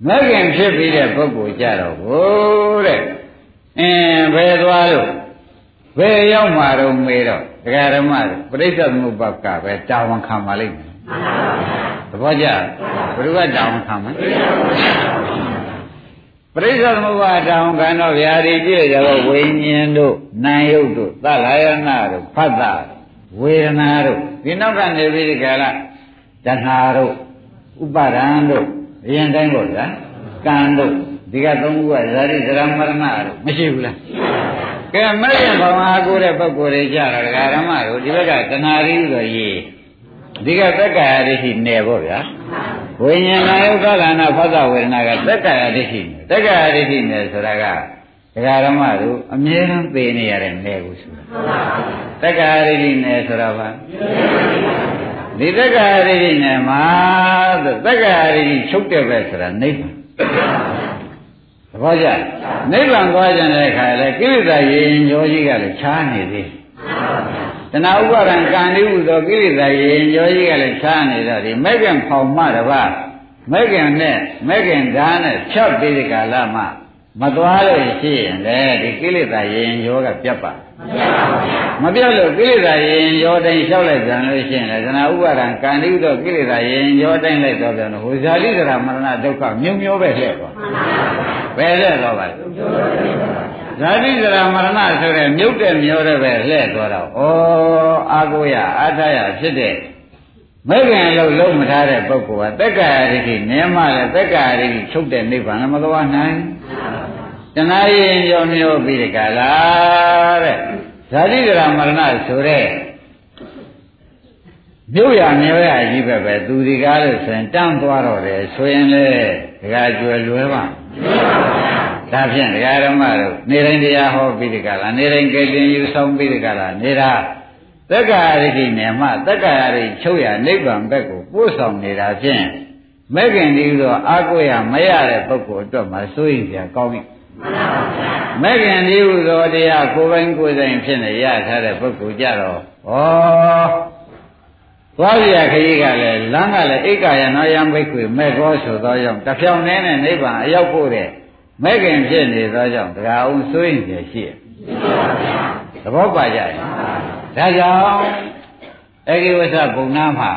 မဂ္ဂင်ဖြစ်ပြီးတဲ့ပုဂ္ဂိုလ်ကြတော့ဘိုးတဲ့အင်းဘယ်သွားလို့ဘယ်ရောက်မှာတော့မေးတော့ဒကာဓမ္မတို့ပရိစ္ဆေသမုပ္ပါကပဲတာဝန်ခံပါလိမ့်မယ် သဘောကျဘယ်သူကတာဝန်ခံမလဲပရိစ္ဆေသမုပ္ပါတာဝန်ခံတော့ဗျာဒီပြည့်ရောဝိညာဉ်တို့နာယုတ်တို့သလယနာတို့ဖတ်တာဝေဒနာတို့ဒီနောက်ကနေပြီးဒီကလာတဏှာတို့ဥပါဒံတို့အရင်တိုင်းပေါ့ဗျာကံတို့ဒီကသုံးခုကဇာတိဇရာမရဏတို့မရှိဘူးလားကဲမဲ့ရင်ဘောင်အားကိုတဲ့ပုဂ္ဂိုလ်တွေကြတော့ဒကာရမတို့ဒီဘက်ကတဏှာရီဆိုရေး ဒီကသက္ကာယဒိဋ္ဌိနယ်ပေါ့ဗျာဝိညာဏယုတ်ကလနာဖသဝေဒနာကသက္ကာယဒိဋ္ဌိနယ်သက္ကာယဒိဋ္ဌိနယ်ဆိုတာကဒကာရမတို့အမြဲတမ်းသိနေရတဲ့နယ်ကိုဆိုတာသက္ကာယဒိဋ္ဌိနယ်ဆိုတာဘာဒီသက္ကာရိဋ္ဌိနဲ့မှာသက္ကာရိဋ္ဌိချုပ်တဲ့ပဲဆိုတာနိဗ္ဗာန်သဘောကျနိဗ္ဗာန်သွားကြတဲ့အခါလဲကိလေသာရင်ရောကြီးကလည်းခြားနေသေးတ ဏှာဥပါဒံကံဒီဟုသောကိလေသာရင်ရောကြီးကလည်းခြားနေတော့ဒီမဲ့ကံဖောင်မှတပါမဲ့ကံနဲ့မဲ့ကံဓာတ်နဲ့ဖြတ်ပြီးဒီကာလမှာမသွားလို့ရှိရင်လေဒီကိလေသာရင်ရောကပြတ်ပါမပြတ်လို့ကိလေသာရင်ရောတိုင်းလျှောက်လိုက်ပြန်လို့ရှိရင်လေသနာဥပါဒံကံတိဥသောကိလေသာရင်ရောတိုင်းလိုက်တော့ပြန်လို့ဟိုဇာတိသရမရဏဒုက္ခမြုံမျိုးပဲလှည့်သွားဘယ်လှည့်သွားပါလဲ ဇာတိသရမရဏဆိုတဲ့မြုပ်တဲ့မျောတဲ့ပဲလှည့်သွားတော့ဩအာကိုရအာထရဖြစ်တဲ့မဲ့ခင်လို့လုံးမထားတဲ့ပုဂ္ဂိုလ်ကတက္ကရာရိတိနင်းမှလည်းတက္ကရာရိတိချုပ်တဲ့နိဗ္ဗာန်လည်းမသွားနိုင်တဏှာရင်ကြောင့်မျိုးပြီးဒီကလာတဲ့ဇာတိကရမရဏဆိုတဲ့မြို့ရမျိုးရကြီးပဲပဲသူဒီကားလို့ဆိုရင်တန်းသွားတော့တယ်ဆိုရင်လေဒကာကျွယ်လွယ်ပါ ဒါဖြင့်ဒကာဓမ္မတို့နေတိုင်းတရားဟောပြီးဒီကလာနေတိုင်းကြည်ယူဆောင်ပြီးဒီကလာနေတာသက္ကာရိတိနဲ့မှသက္ကာရိချုပ်ရနိဗ္ဗာန်ဘက်ကိုပို့ဆောင်နေတာဖြင့်မဲ့ခင်ဒီလိုအာကိုရမရတဲ့ပုဂ္ဂိုလ်အတွက်မှစိုးရင်ပြကောင်းပြီမဲ့ခင်ဒီဟုသောတရားကိုယ်ပိုင်ကိုယ်ဆိုင်ဖြစ်နေရထားတဲ့ပုဂ္ဂိုလ်ကြတော့ဩသွားပြခကြီးကလည်းလမ်းကလည်းဧကယနောယံဘိက္ခွေမဲ့ကောဆိုသောကြောင့်တဖြောင်နဲ့နိဗ္ဗာန်အရောက်ဖို့တဲ့ မဲ့ခင်ဖြစ်နေသောကြောင့်တရားအောင်စိုးရင်ပြရှိရသဘောပါကြရဲ့ဒါကြောင့်အဂိဝဆဘုံနာမှာ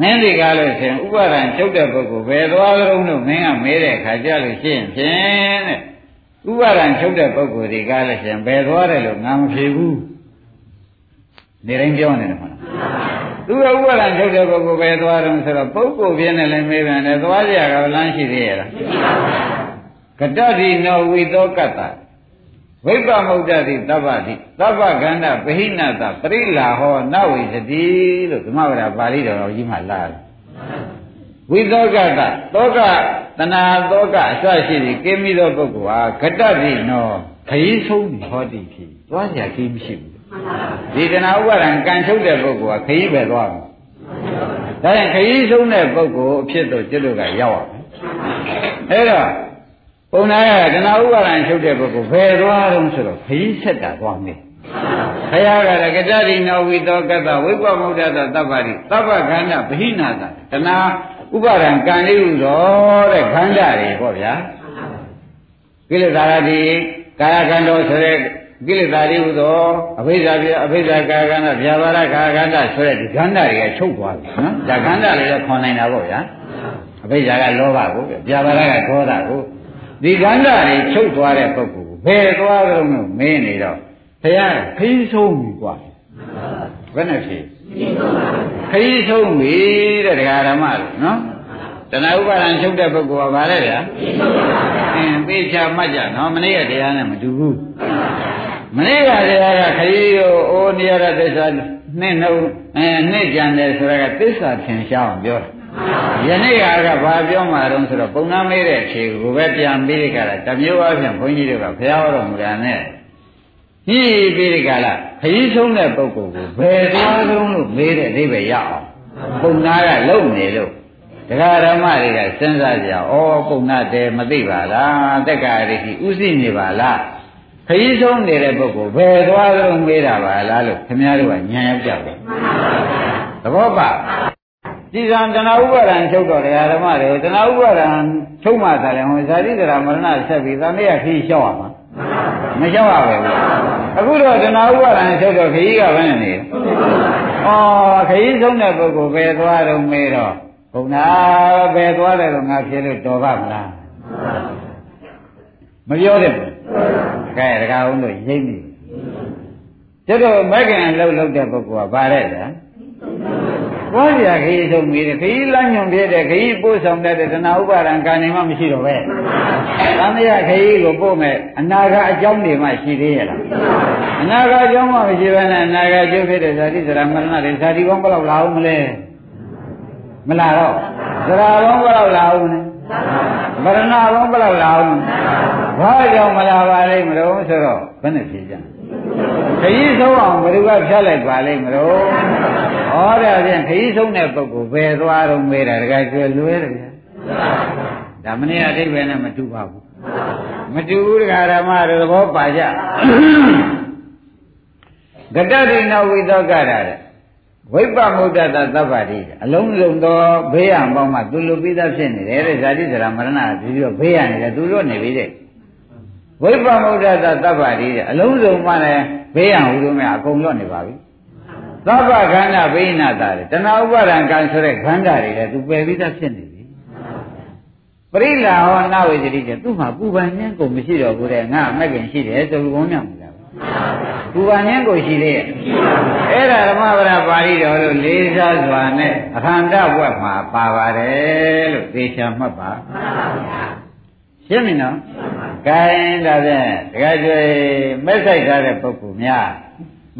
မင်းဒီကားလို့ရှင်ဥပါဒံချုပ်တဲ့ပုဂ္ဂိုလ်ဘယ်သွားကြုံလို့မင်းကမဲတဲ့ခါကြလို့ရှိရင်ဖြင့်တဲ့ဥပါဒံချုပ်တဲ့ပုဂ္ဂိုလ်ဒီကားလို့ရှင်ဘယ်သွားတယ်လို့ငါမဖြေဘူးနေတိုင်းပြောနေတယ်မဟုတ်လားသူကဥပါဒံချုပ်တဲ့ပုဂ္ဂိုလ်ဘယ်သွားတယ်ဆိုတော့ပုဂ္ဂိုလ်ပြင်းနေလည်းမေးပြန်တယ်သွားကြရကလမ်းရှိသေးရဲ့လား ကတ္တတိနောဝိသောကတ္တဝိပ္ပမုဒ္ဒတိသဗ္ဗတိသဗ္ဗကန္တပဟိနတပရိလာဟောနဝိသတိလို့ဓမ္မဝရပါဠိတော်ကြီးမှလာတယ်ဝိသောကတသောကတဏှာသောကအစရှိသည်ကိမိသောပုဂ္ဂိုလ်ဟာဂတ္တတိနောခရီးဆုံးဟောတိဖြစ်သွားကြခီးမရှိဘူးဒီတဏှာဥပါဒံကံချုပ်တဲ့ပုဂ္ဂိုလ်ကခရီးပဲသွားမှာဒါရင်ခရီးဆုံးတဲ့ပုဂ္ဂိုလ်အဖြစ်တော့ကျွတ်တို့ကရောက်ရမယ်အဲ့တော့ ပုံနာကတဏှာဥပါဒံချုပ်တဲ့ပုဂ္ဂိုလ်ဘယ်သွားတော့ဆိုတော့ခရီးဆက်တာသွားမယ်ဘုရားကလည်းကတ္တရိနောဝိသောကတ္တဝိပ္ပမုဒ္ဒတသဗ္ဗတိသဗ္ဗခန္ဓဗဟိနာတတဏှာဥပါဒံကံလေးဟုသောတဲ့ခန္ဓာတွေပေါ့ဗျာကိလေသာတိကာယကံတော်ဆိုတဲ့ကိလေသာတွေဟူသောအဘိဓါပြအဘိဓါကာကန္တဗျာပါဒကာကန္တဆိုတဲ့ဒီခန္ဓာတွေကချုပ်သွားပြီနော်ဒါခန္ဓာတွေလည်းခွန်နိုင်တာပေါ့ဗျာအဘိဓါကလောဘကိုဗျာပါဒကဒေါသကို ဒီခန္ဓာတွေချုပ်သွားတဲ့ပုဂ္ဂိုလ်ဘယ်သွားကြလို့မင်းနေတော့ဘုရားခီးဆုံးပြီกว่าဘယ်နဲ့ဖြစ်ခရီးဆုံးပြီတဲ့တရားဓမ္မလို့နော်တဏှာဥပါဒံချုပ်တဲ့ပုဂ္ဂိုလ်ကဘာလဲဗျာအင်းသိချာမှတ်ကြနော်မနေ့ကတရားနဲ့မတူဘူးမနေ့ကတရားကခရီးကိုအိုးနေရတဲ့သစ္စာနှစ်နှုတ်အဲနှစ်ကြံတယ်ဆိုတာကသစ္စာထင်ရှားအောင်ပြောတာ ယနေ့ကကဘာပြောမှတော့ဆိုတော့ပုံနာမေးတဲ့အခြေကိုပဲပြန်ပြီးကြတာတမျိုးအပြင်ဘုန်းကြီးတွေကဘုရားတော်မူတာနဲ့ကြည့်ပြီးကြလားခရီးဆုံးတဲ့ပုဂ္ဂိုလ်ကိုဘယ်သွားဆုံးလို့မေးတဲ့အဓိပ္ပာယ်ရအောင်ပုံနာကလုံနေလို့တရားဓမ္မတွေကစဉ်းစားကြဩပုံနာတယ်မသိပါလားတက္ကရာတိဥသိနေပါလားခရီးဆုံးနေတဲ့ပုဂ္ဂိုလ်ဘယ်သွားဆုံးမေးတာပါလားလို့ခင်ဗျားတို့ကညံရောက်ကြတယ်သဘောပါ ကြည်စံတဏှာဥပါဒံချုပ်တော့တရားဓမ္မတွေတဏှာဥပါဒံချုပ်မှသာလဲဟောဇာတိတရာမရဏဆက်ပြီးသံဃာခီးလျှောက်ရမှာမလျှောက်ရပဲဘူးအခုတော့တဏှာဥပါဒံချုပ်တော့ခရီးကဘယ်နဲ့နေဩခရီးဆုံးတဲ့ပုဂ္ဂိုလ်ဘယ်သွားတော့မေးတော့ဘုံနာဘယ်သွားတယ်တော့ငါဖြစ်လို့တော်ပါမလားမပြောတဲ့ဘူးကဲတကားအောင်လို့ရိမ့်ပြီကျတော့မက္ကံလှုပ်လှုပ်တဲ့ပုဂ္ဂိုလ်ကဗါတဲ့ဗျာ သွားကြခရီးဆုံးပြီးတယ်ခရီးလမ်းညွန်ပြတဲ့ခရီးပို့ဆောင်တဲ့တဏှာဥပါဒံကံနေမှမရှိတော့ပဲသံဃာခရီးကိုပို့မဲ့အနာဂတ်အကြောင်းတွေမှရှိသေးရဲ့လားအနာဂတ်အကြောင်းမှမရှိဘဲနဲ့အနာဂတ်ကျုပ်ဖြစ်တဲ့ဇာတိဇရာမရဏတွေဇာတိကောင်းဘယ်လောက်လာအောင်မလဲမလာတော့ဇရာကောင်းဘယ်လောက်လာအောင်လဲမရဏကောင်းဘယ်လောက်လာအောင်ဘာကြောင့်မလာပါလိမ့်မလို့ဆိုတော့ဘယ်နဲ့ဖြေကြ ခရီးဆုံးအောင်ဘယ်သူကဖြတ်လိုက်ပါလိမ့်မလို့ဟောတဲ့ဖြင့်ခရီးဆုံးတဲ့ပုဂ္ဂိုလ်ဘယ်သွားတော့မေးတာတကယ်ကျွဲလွဲတယ်ဗျာဒါမနေ့အတိတ်ပဲနဲ့မတူပါဘူးမတူဘူးဒကာဓမ္မတို့သဘောပါကြဂတ္တရိနဝိသောကရတဲ့ဝိပ္ပမုဒ္ဒတသဗ္ဗတိအလုံးစုံသောဘေးရန်ပေါင်းမှသူလူပိသဖြစ်နေတယ်တဲ့ဇာတိဇရာမရဏပြီးတော့ဘေးရန်နေတယ်သူလွတ်နေပြီတဲ့ ဝိပ္ပမုဒ္ဒတသဗ္ဗတိတဲ့အလုံးစုံမှလည်းဘေးရန်ဟူလို့မြအကုန်လွတ်နေပါပြီသဗ္ဗခန္ဓာဘိနာတာတဏှာဥပါဒံကံဆိုတဲ့ခန္ဓာတွေလည်းသူပယ်ပြီးသားဖြစ်နေပြီပရိလာဟောနာဝေတိကျသူ့မှာပူပန်ခြင်းကိုမရှိတော့ဘူးတဲ့ငါမက်ကင်ရှိတယ်ဆိုလို့ဘုံမြောက်နေတာပူပန်ခြင်းကိုရှိသေးရဲ့အဲ့ဒါဓမ္မပဒပါဠိတော်လို့လေးစားစွာနဲ့အခန္ဓာဘွက်မှာပါပါတယ်လို့သေချာမှတ်ပါ ရှင်းပြီနော်ကဲဒါဖြင့်တခါကျွေးမက်ဆိုင်ထားတဲ့ပုဂ္ဂိုလ်များ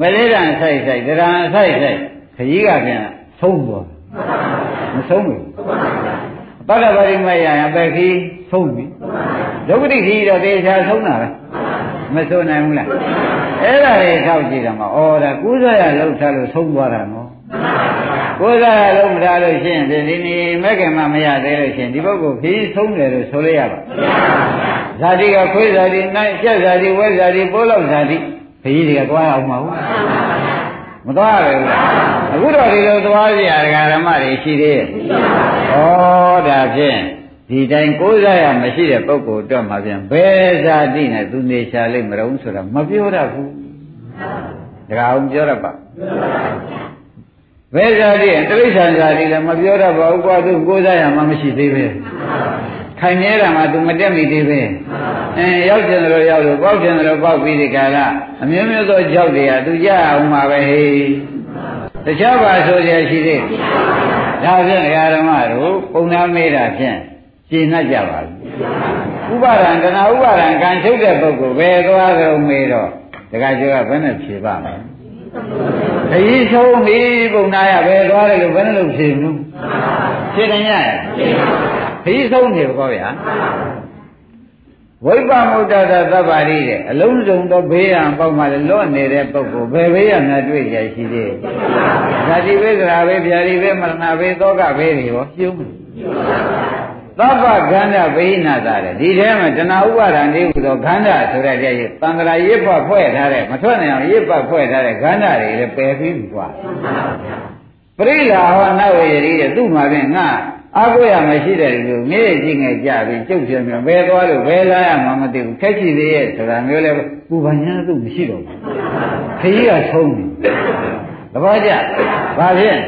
မလေးတန်ဆိုင်ဆိုင်ဒရံဆိုင်ဆိုင်ခကြီးကပြန်သုံးပေါ်မဆုံးဘူးပတ္တပါရိမယံပဲခီးသုံးပြီဒုက္ခတိခီးတော့တေချာဆုံးတာပဲမဆုံးနိုင်ဘူးလားအဲ့ဒါတွေထောက်ကြည့်တယ်မှာဩဒါကုသရလောက်ထားလို့ဆုံးသွားတာနော် ကုသရလုံးမထားလို့ရှိရင်ဒီနေ့မဲ့ခင်မှမရသေးလို့ရှိရင်ဒီပုဂ္ဂိုလ်ခီးဆုံးတယ်လို့ဆိုလို့ရပါဇာတိကခွေးဇာတိနိုင်ကျက်ဇာတိဝဲဇာတိပိုးလောက်ဇာတိခကြီးတွေကသွားအောင်မဟုတ်မသွားရဘူးအခုတော့ဒီလိုသွားကြရဓမ္မတွေရှိသေးရဲ့ဩဒါဖြင့်ဒီတိုင်းကိုးစားရမရှိတဲ့ပုဂ္ဂိုလ်အတွက်မှပြန်ဘယ်ဇာတိနဲ့သူနေရှာလိမ့်မလို့ဆိုတာမပြောတတ်ဘူးတခါအောင်ပြောတတ်ပါ ဘယ်ဇာတိတိရစ္ဆာန်ဇာတိလည်းမပြောတတ်ပါဘူးကွာသူကိုးစားရမှမရှိသေးပဲခိုင်မြဲတာမှသူမတက်မိသေးပဲအဲရောက်ကျင်တယ်လို့ရောက်လို့ပေါက်ကျင်တယ်လို့ပေါက်ပြီးဒီကရအမျိုးမျိုးသောကြောက်တွေကသူကြအောင်မှာပဲဟေးတခြားပါဆိုရရှိသေးဒါဖြင့်ဓမ္မတို့ပုံနာမေးတာဖြင့်ရှင်းနှက်ကြပါဘူးဥပါဒံတဏှာဥပါဒံကံချုပ်တဲ့ပုဂ္ဂိုလ်ဘယ်သွားကြုံမေးတော့တခါကျော်ကဘယ်နဲ့ဖြေပါမလဲ ခရီးဆုံးပြီပုံနာရဘယ်သွားတယ်လို့ဘယ်နဲ့လို့ဖြေဘူးဖြေတယ်ညခရီးဆုံးနေဘောဗျာဝိပ္ပမုဒ္ဒတာသဗ္ဗရိတဲ့အလုံးစုံသောဘေးရန်ပေါက်မှလည်းလွတ်နေတဲ့ပုဂ္ဂိုလ်ဘယ်ဘေးရန်များတွေ့ရရှိသေးလဲ။ဇာတိဘေး၊သရာဘေး၊ဗျာတိဘေး၊မရဏဘေး၊သောကဘေးတွေရောပြုံး သဗ္ဗခန္ဓာဗိနာတာတဲ့ဒီထဲမှာတဏှာဥပါဒံလေးဟူသောခန္ဓာဆိုတဲ့တရားကြီးသံဃာရစ်ပတ်ဖွဲ့ထားတဲ့မထွက်နိုင်အောင်ရစ်ပတ်ဖွဲ့ထားတဲ့ခန္ဓာတွေလည်းပယ်ပြီးပြီကွာပရိလာဟောနောက်ရည်တဲ့သူ့မှာဖြင့်ငါအာကိုရမရှိတဲ့လူမြေကြီးငယ်ကြပြီးကျုပ်ပြမြဘယ်သွားလို့ဘယ်လာရမှမသိဘူးခက်ကြည့်သေးရဲ့ဆိုတာမျိုးလဲပူပန်ညာသူမရှိတော့ဘူးခကြီးကဆုံးနေသဘောကျဘာဖြစ်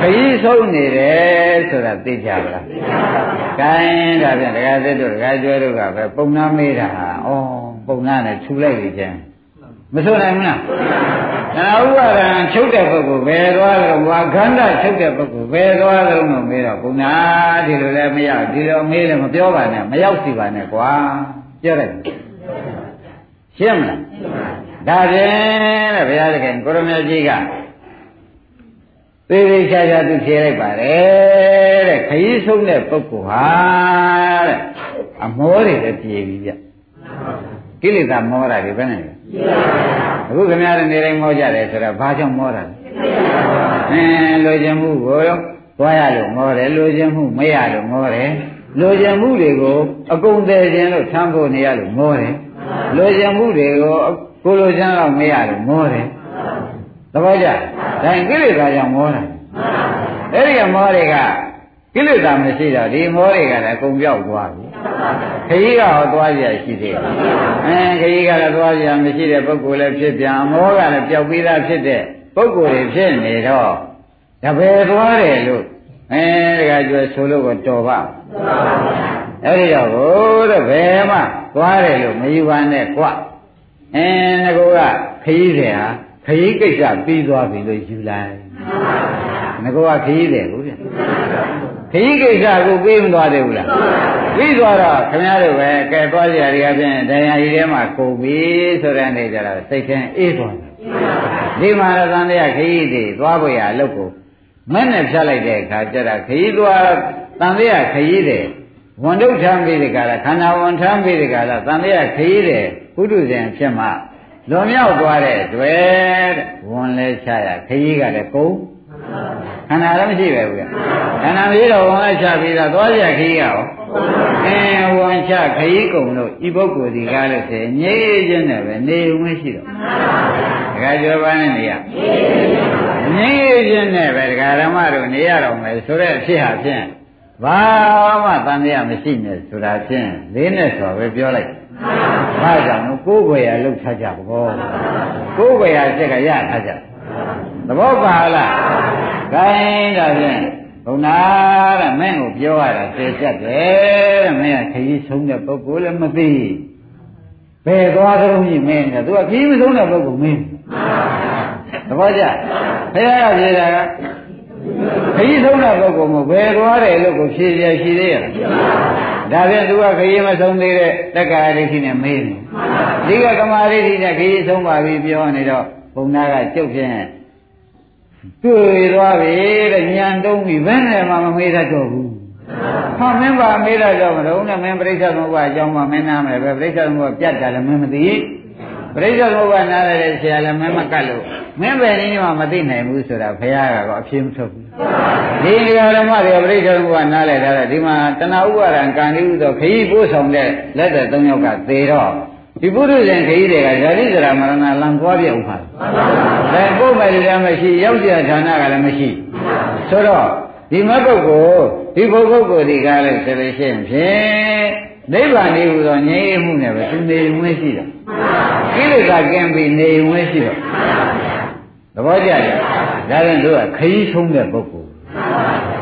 ခကြီးဆုံးနေတယ်ဆိုတာသိကြပါလားကဲဒါပြန်ဒကာသစ်တို့ဒကာကျွဲတို့ကပဲပုံနာမေးတာဟာဩပုံနာနဲ့ထူလိုက်ပြီကျန်မဆိုနိုင်ဘူးလားဒါဥပါဒံချုပ်တဲ့ပုဂ္ဂိုလ်ဘယ်သွားလို့ဝါခန္ဓာချုပ်တဲ့ပုဂ္ဂိုလ်ဘယ်သွားလို့မမေးတော့ဘုနာဒီလိုလည်းမရောက်ဒီလိုမေးလည်းမပြောပါနဲ့မရောက်စီပါနဲ့ကွာပြောလိုက်ရှင်းမလားဒါဖြင့်တဲ့ဘုရားသခင်ကိုရမကြီးက သေသေးချာချာသူဖြေလိုက်ပါတယ်တဲ့ခရီးဆုံးတဲ့ပုဂ္ဂိုလ်ဟာတဲ့အမောတွေလည်းပြေပြီဗျကိလေသာမောတာတွေဘယ်နဲ့လဲအခုခင်ဗျားတို့နေတိုင်းမောကြတယ်ဆိုတော့ဘာကြောင့်မောတာလဲအင်းလိုချင်မှုကိုသွားရလို့မောတယ်လိုချင်မှုမရလို့မောတယ်လိုချင်မှုတွေကိုအကုန်တည်ခြင်းလို့ထမ်းဖို့နေရလို့မောတယ်လိုချင်မှုတွေကိုကိုလိုချင်တော့မရလို့မောတယ် သဘောကျဒါရင်ကိလေသာကြောင့်မောတာအဲ့ဒီကမောတွေကကိလေသာမရှိတော့ဒီမောတွေကလည်းအကုန်ပြောက်သွားပြီခကြီးကဟောသွားကြရှိသေးတယ်အဲခကြီးကလည်းသွားကြမရှိတဲ့ပုဂ္ဂိုလ်လည်းဖြစ်ပြန်အမောကလည်းပျောက်ပြီးသားဖြစ်တဲ့ပုဂ္ဂိုလ်တွေဖြစ်နေတော့တပည့်သွားတယ်လို့အဲတကကျွဲဆိုလို့ก็တော်ပါအဲ့ဒီတော့ဘိုးတဲ့ဘယ်မှသွားတယ်လို့မယူပါနဲ့ကွအဲငကောကခကြီးတယ်ဟာ ခကြီးကိစ္စပြီးသွားပြီလို့ယူလိုက်ငကောကခကြီးတယ်ကိုဗျခကြီးကိစ္စကိုပြီးမသွားသေးဘူးလားပြီးသွားတော့ခင်ဗျားတို့ပဲကဲသွားကြရည်အပြင်တရားကြီးထဲမှာကုန်ပြီဆိုတဲ့အနေကြတော့စိတ်ထဲအေးသွားတယ်ဒီမှာရသံတရားခကြီးတွေသွားဖို့ရအလုပ်ကိုမဲ့နဲ့ဖြတ်လိုက်တဲ့အခါကျတော့ခကြီးသွားတန်တရားခကြီးတွေဝန်တုထမ်းပြီးဒီကရခန္ဓာဝန်ထမ်းပြီးဒီကရတန်တရားခကြီးတွေပုထုဇဉ်ဖြစ်မှ လွန်မြောက်သွားတဲ့တွေ့တဲ့ဝန်လဲချရခကြီးကလည်းကုန်ခန္ဓာလည်းမရှိပဲဘူးခန္ဓာမရှိတော့ဝန်လဲချပြီးတော့သွားကြခကြီးကရောအဲဝန်ချခကြီးကုံလို့ဤပုဂ္ဂိုလ်ဒီကားလို့ဆိုရင်ငြိမ်းချင်းနဲ့ပဲနေဝင်ရှိတော့ဒကာကျော်ပန်းနဲ့နေရငြိမ်းချင်းနဲ့ပဲဒကာဓမ္မတို့နေရတော့မယ်ဆိုတဲ့အဖြစ်ဟာဖြင့်ဘာမှတန်တရားမရှိနဲ့ဆိုတာဖြင့်လေးနဲ့ဆိုပဲပြောလိုက် ဘာကြောင့်ကိုယ်ွယ်ရလှုပ်ထားကြဘောကိုယ်ွယ်ရစက်ကရထားကြသဘောပါလားခိုင်းဒါဖြင့်ဘုံနာတဲ့မင်းကိုပြောရတာသိချက်တယ်တဲ့မင်းကခရီးဆုံးတဲ့ပုဂ္ဂိုလ်လည်းမသိဘယ်သွားကြုံကြီးမင်းကသူကခရီးမဆုံးတဲ့ပုဂ္ဂိုလ်မင်းသဘောကျဘုရားကပြေတာကခရီးဆုံးတဲ့ပုဂ္ဂိုလ်မဘယ်သွားတယ်လို့ကိုဖြေရရှိသေးရဲ့ ဒါဖြင့်သူကခရီးမဆုံးသေးတဲ့တက္ကရာဒိဋ္ဌိနဲ့မေးနေဒီကကမာဒိဋ္ဌိနဲ့ခရီးဆုံးပါပြီပြောနေတော့ဘုံနာကကျုပ်ဖြင့်တွေ့သွားပြီတဲ့ညံတုံးပြီဘယ်နဲ့မှမမေးတတ်တော့ဘူးဟာမင်းပါမေးလိုက်တော့မလို့နဲ့မင်းပြိဿသမုပ္ပါအကြောင်းမှမင်းနားမယ်ပဲပြိဿသမုပ္ပါပြတ်တယ်လည်းမင်းမသိ ပြိဿသမုပ္ပါနားရတဲ့ဆရာလည်းမင်းမကတ်လို့မင်းပဲနည်းမှမသိနိုင်ဘူးဆိုတာဘုရားကတော့အပြင်းမထုတ်ဘူးဒီဃာရမတွေပြိဿသမုပ္ပါနားလဲတာဒီမှာတဏှာဥပါဒံကံဒီဥသောခရီးပို့ဆောင်တဲ့လက်သက်၃ယောက်ကသေတော့ဒီပုရုဇဉ်ခရီးတွေကဇာတိဇရာမရဏလံသွားပြဥပါဒ။ဒါကိုယ်မဲ့လည်းမရှိရောက်ကြဌာနကလည်းမရှိ။ဆိုတော့ဒီမပုဂ္ဂိုလ်ဒီဘုပုဂ္ဂိုလ်ဒီကားလဲဆိုလို့ရှိရင်ဖြင့်နိဗ္ဗာန်နေဟူသောငြိမ်းမှုနဲ့ပဲသူနေဝင်ရှိတာ။ ကိလေသာကင်းပြီးနေဝင်ရှိတော့သဘောကျတယ်။ဒါရင်တို့ကခရီးဆုံးတဲ့ပုဂ္ဂိုလ်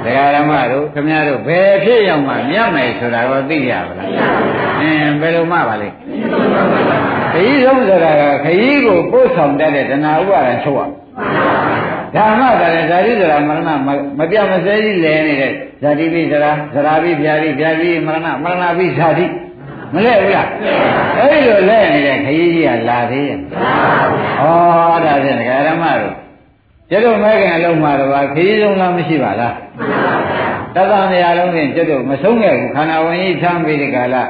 ။တရားဓမ္မတို့ခမည်းတော်ဘယ်ဖြစ်ရောက်မှမြတ်မယ်ဆိုတာကိုသိကြပါလား။အင်းဘယ်လိုမှပါလဲ။ခရီးဆုံးဆိုတာကခရီးကိုပို့ဆောင်တတ်တဲ့တဏှာဥပါဒ်ချုပ်ရဓမ္မကလည်းဓာတိဇရာမရဏမပြမစဲကြီးလဲနေတဲ့ဇာတိပိဇရာဇရာပိဗျာတိဗျာတိမရဏမရဏပိဇာတိ မလဲဘူးလားအဲ့လိုလဲနေတဲ့ခကြီးကြီးကလာသေးရဲ့ဩဒါဖြင့်ဓမ္မတို့ကျတော့မဲခင်အလုံးမှာတော့ခကြီးဆုံးလားမရှိပါလားတသနေရာလုံးဖြင့်ကျတော့မဆုံးခဲ့ဘူးခန္ဓာဝင်ကြီးထမ်းပြီးဒီကလာ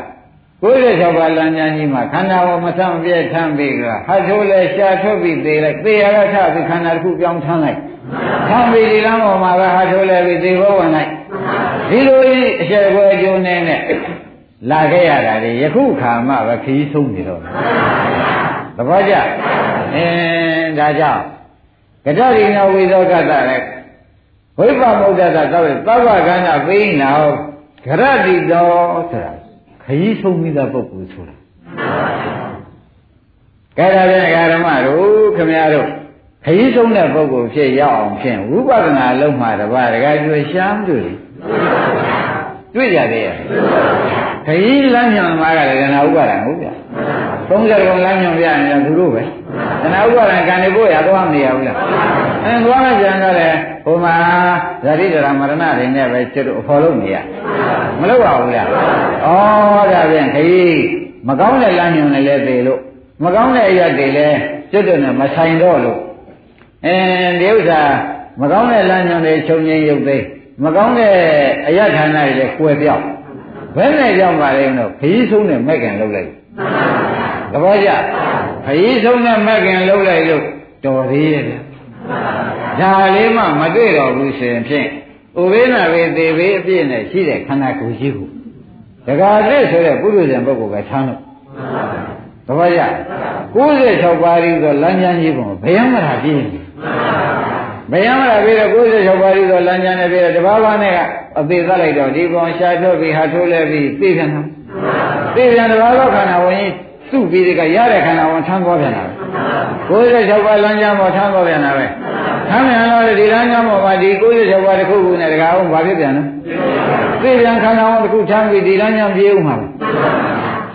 96ပါးလမ်းညာကြီးမှာခန္ဓာဝင်မဆံပြည့်ထမ်းပြီးကဟတ်ထိုးလဲရှာထုတ်ပြီးသေးလိုက်သေရကထပြီးခန္ဓာတစ်ခုပြောင်းထမ်းလိုက်ထမ်းပြီးဒီလမ်းပေါ်မှာကဟတ်ထိုးလဲပြီးသေဘောဝင်လိုက်ဒီလိုကြီးအရှက်ပွဲအကျိုးနဲ့နဲ့ လာခဲ့ရတာလေယခုခါမှပဲခီးဆုံးနေတော့သဘောကျအင်းဒါကြောင့်ကတရိနာဝိသောကတလည်းဝိပ္ပမုဒ္ဒတာသောက်သဗ္ဗကန္နာပိဏောဂရတိတော်ဆိုတာခရီးဆုံးမိတဲ့ပုဂ္ဂိုလ်ဆိုတာကဲဒါဖြင့်ဓမ္မတို့ခမရတို့ခရီးဆုံးတဲ့ပုဂ္ဂိုလ်ဖြစ်ရောက်အောင်ဖြင့်ဝိပဿနာလုံးမှာတပါးတကယ်ကျွေးရှမ်းတွေ့ တွေ့ကြသေးရဲ့ခရီးလမ်းညွန်မှာကလည်းကနာဥပါဒံဟုတ်ဗျာ30ကုံလမ်းညွန်ပြနေတယ်သူတို့ပဲကနာဥပါဒံကံနေဖို့ရသွားမနေရဘူးလားအဲသွားမှကြံတော့လေဟိုမှာဇာတိဒရာမရဏတွေနဲ့ပဲကျွတ်အဖော်လို့နေရမလုပ်ပါဘူးလားဩဒါဖြင့်ခရီးမကောင်းတဲ့လမ်းညွန်လည်းလည်းသေးလို့မကောင်းတဲ့အရာတွေလည်းကျွတ်တယ်နဲ့မဆိုင်တော့လို့အဲဒီဥစ္စာမကောင်းတဲ့လမ်းညွန်တွေချုပ်ငင်းရုပ်သိမ ကောင်းတဲ့အရာဌာနတွေလည်းကွယ်ပြောက်ဘယ်နဲ့ကြောင့်ပါလဲတော့ခရီးဆုံးနဲ့မဲ့ကန်လုပ်လိုက်သဘောကျခရီးဆုံးနဲ့မဲ့ကန်လုပ်လိုက်လို့တော်သေးရဲ့ဒါလေးမှမတွေ့တော့ဘူးဆိုရင်ဖြင့်ဥပိ္ပနာဝေသေဘေးအပြည့်နဲ့ရှိတဲ့ခန္ဓာကိုယ်ရှိခုဒကာသစ်ဆိုတဲ့ပုရုဇဉ်ပုဂ္ဂိုလ်ပဲထမ်းလို့သဘောကျ96ပါးရီဆိုလမ်းကျမ်းကြီးပုံဘယ်မှမထားပြင်းဘ ယ်မှမထားပြတော့96ပါးရီဆိုလမ်းကျမ်းနဲ့ပြတော့တဘာဝနဲ့ကအသေးသက်လိုက်တော့ဒီကောင်ရှာထုတ်ပြီးဟာထိုးလဲပြီးသိပြန်တာသိပြန်တဘာဝခန္ဓာဝင်ကြီးသူ့ပြီးဒီကရတဲ့ခန္ဓာဝင်ထမ်းသွားပြန်တာ96ပါးလမ်းကျမ်းပေါ်ထမ်းသွားပြန်တာပဲထမ်းပြန်တော့ဒီလမ်းကျမ်းပေါ်မှာဒီ96ပါးတစ်ခုခုနဲ့တကားအောင်ဘာဖြစ်ပြန်လဲသိပြန်ခန္ဓာဝင်တစ်ခုထမ်းပြီးဒီလမ်းကျမ်းပြေးဦးမှာ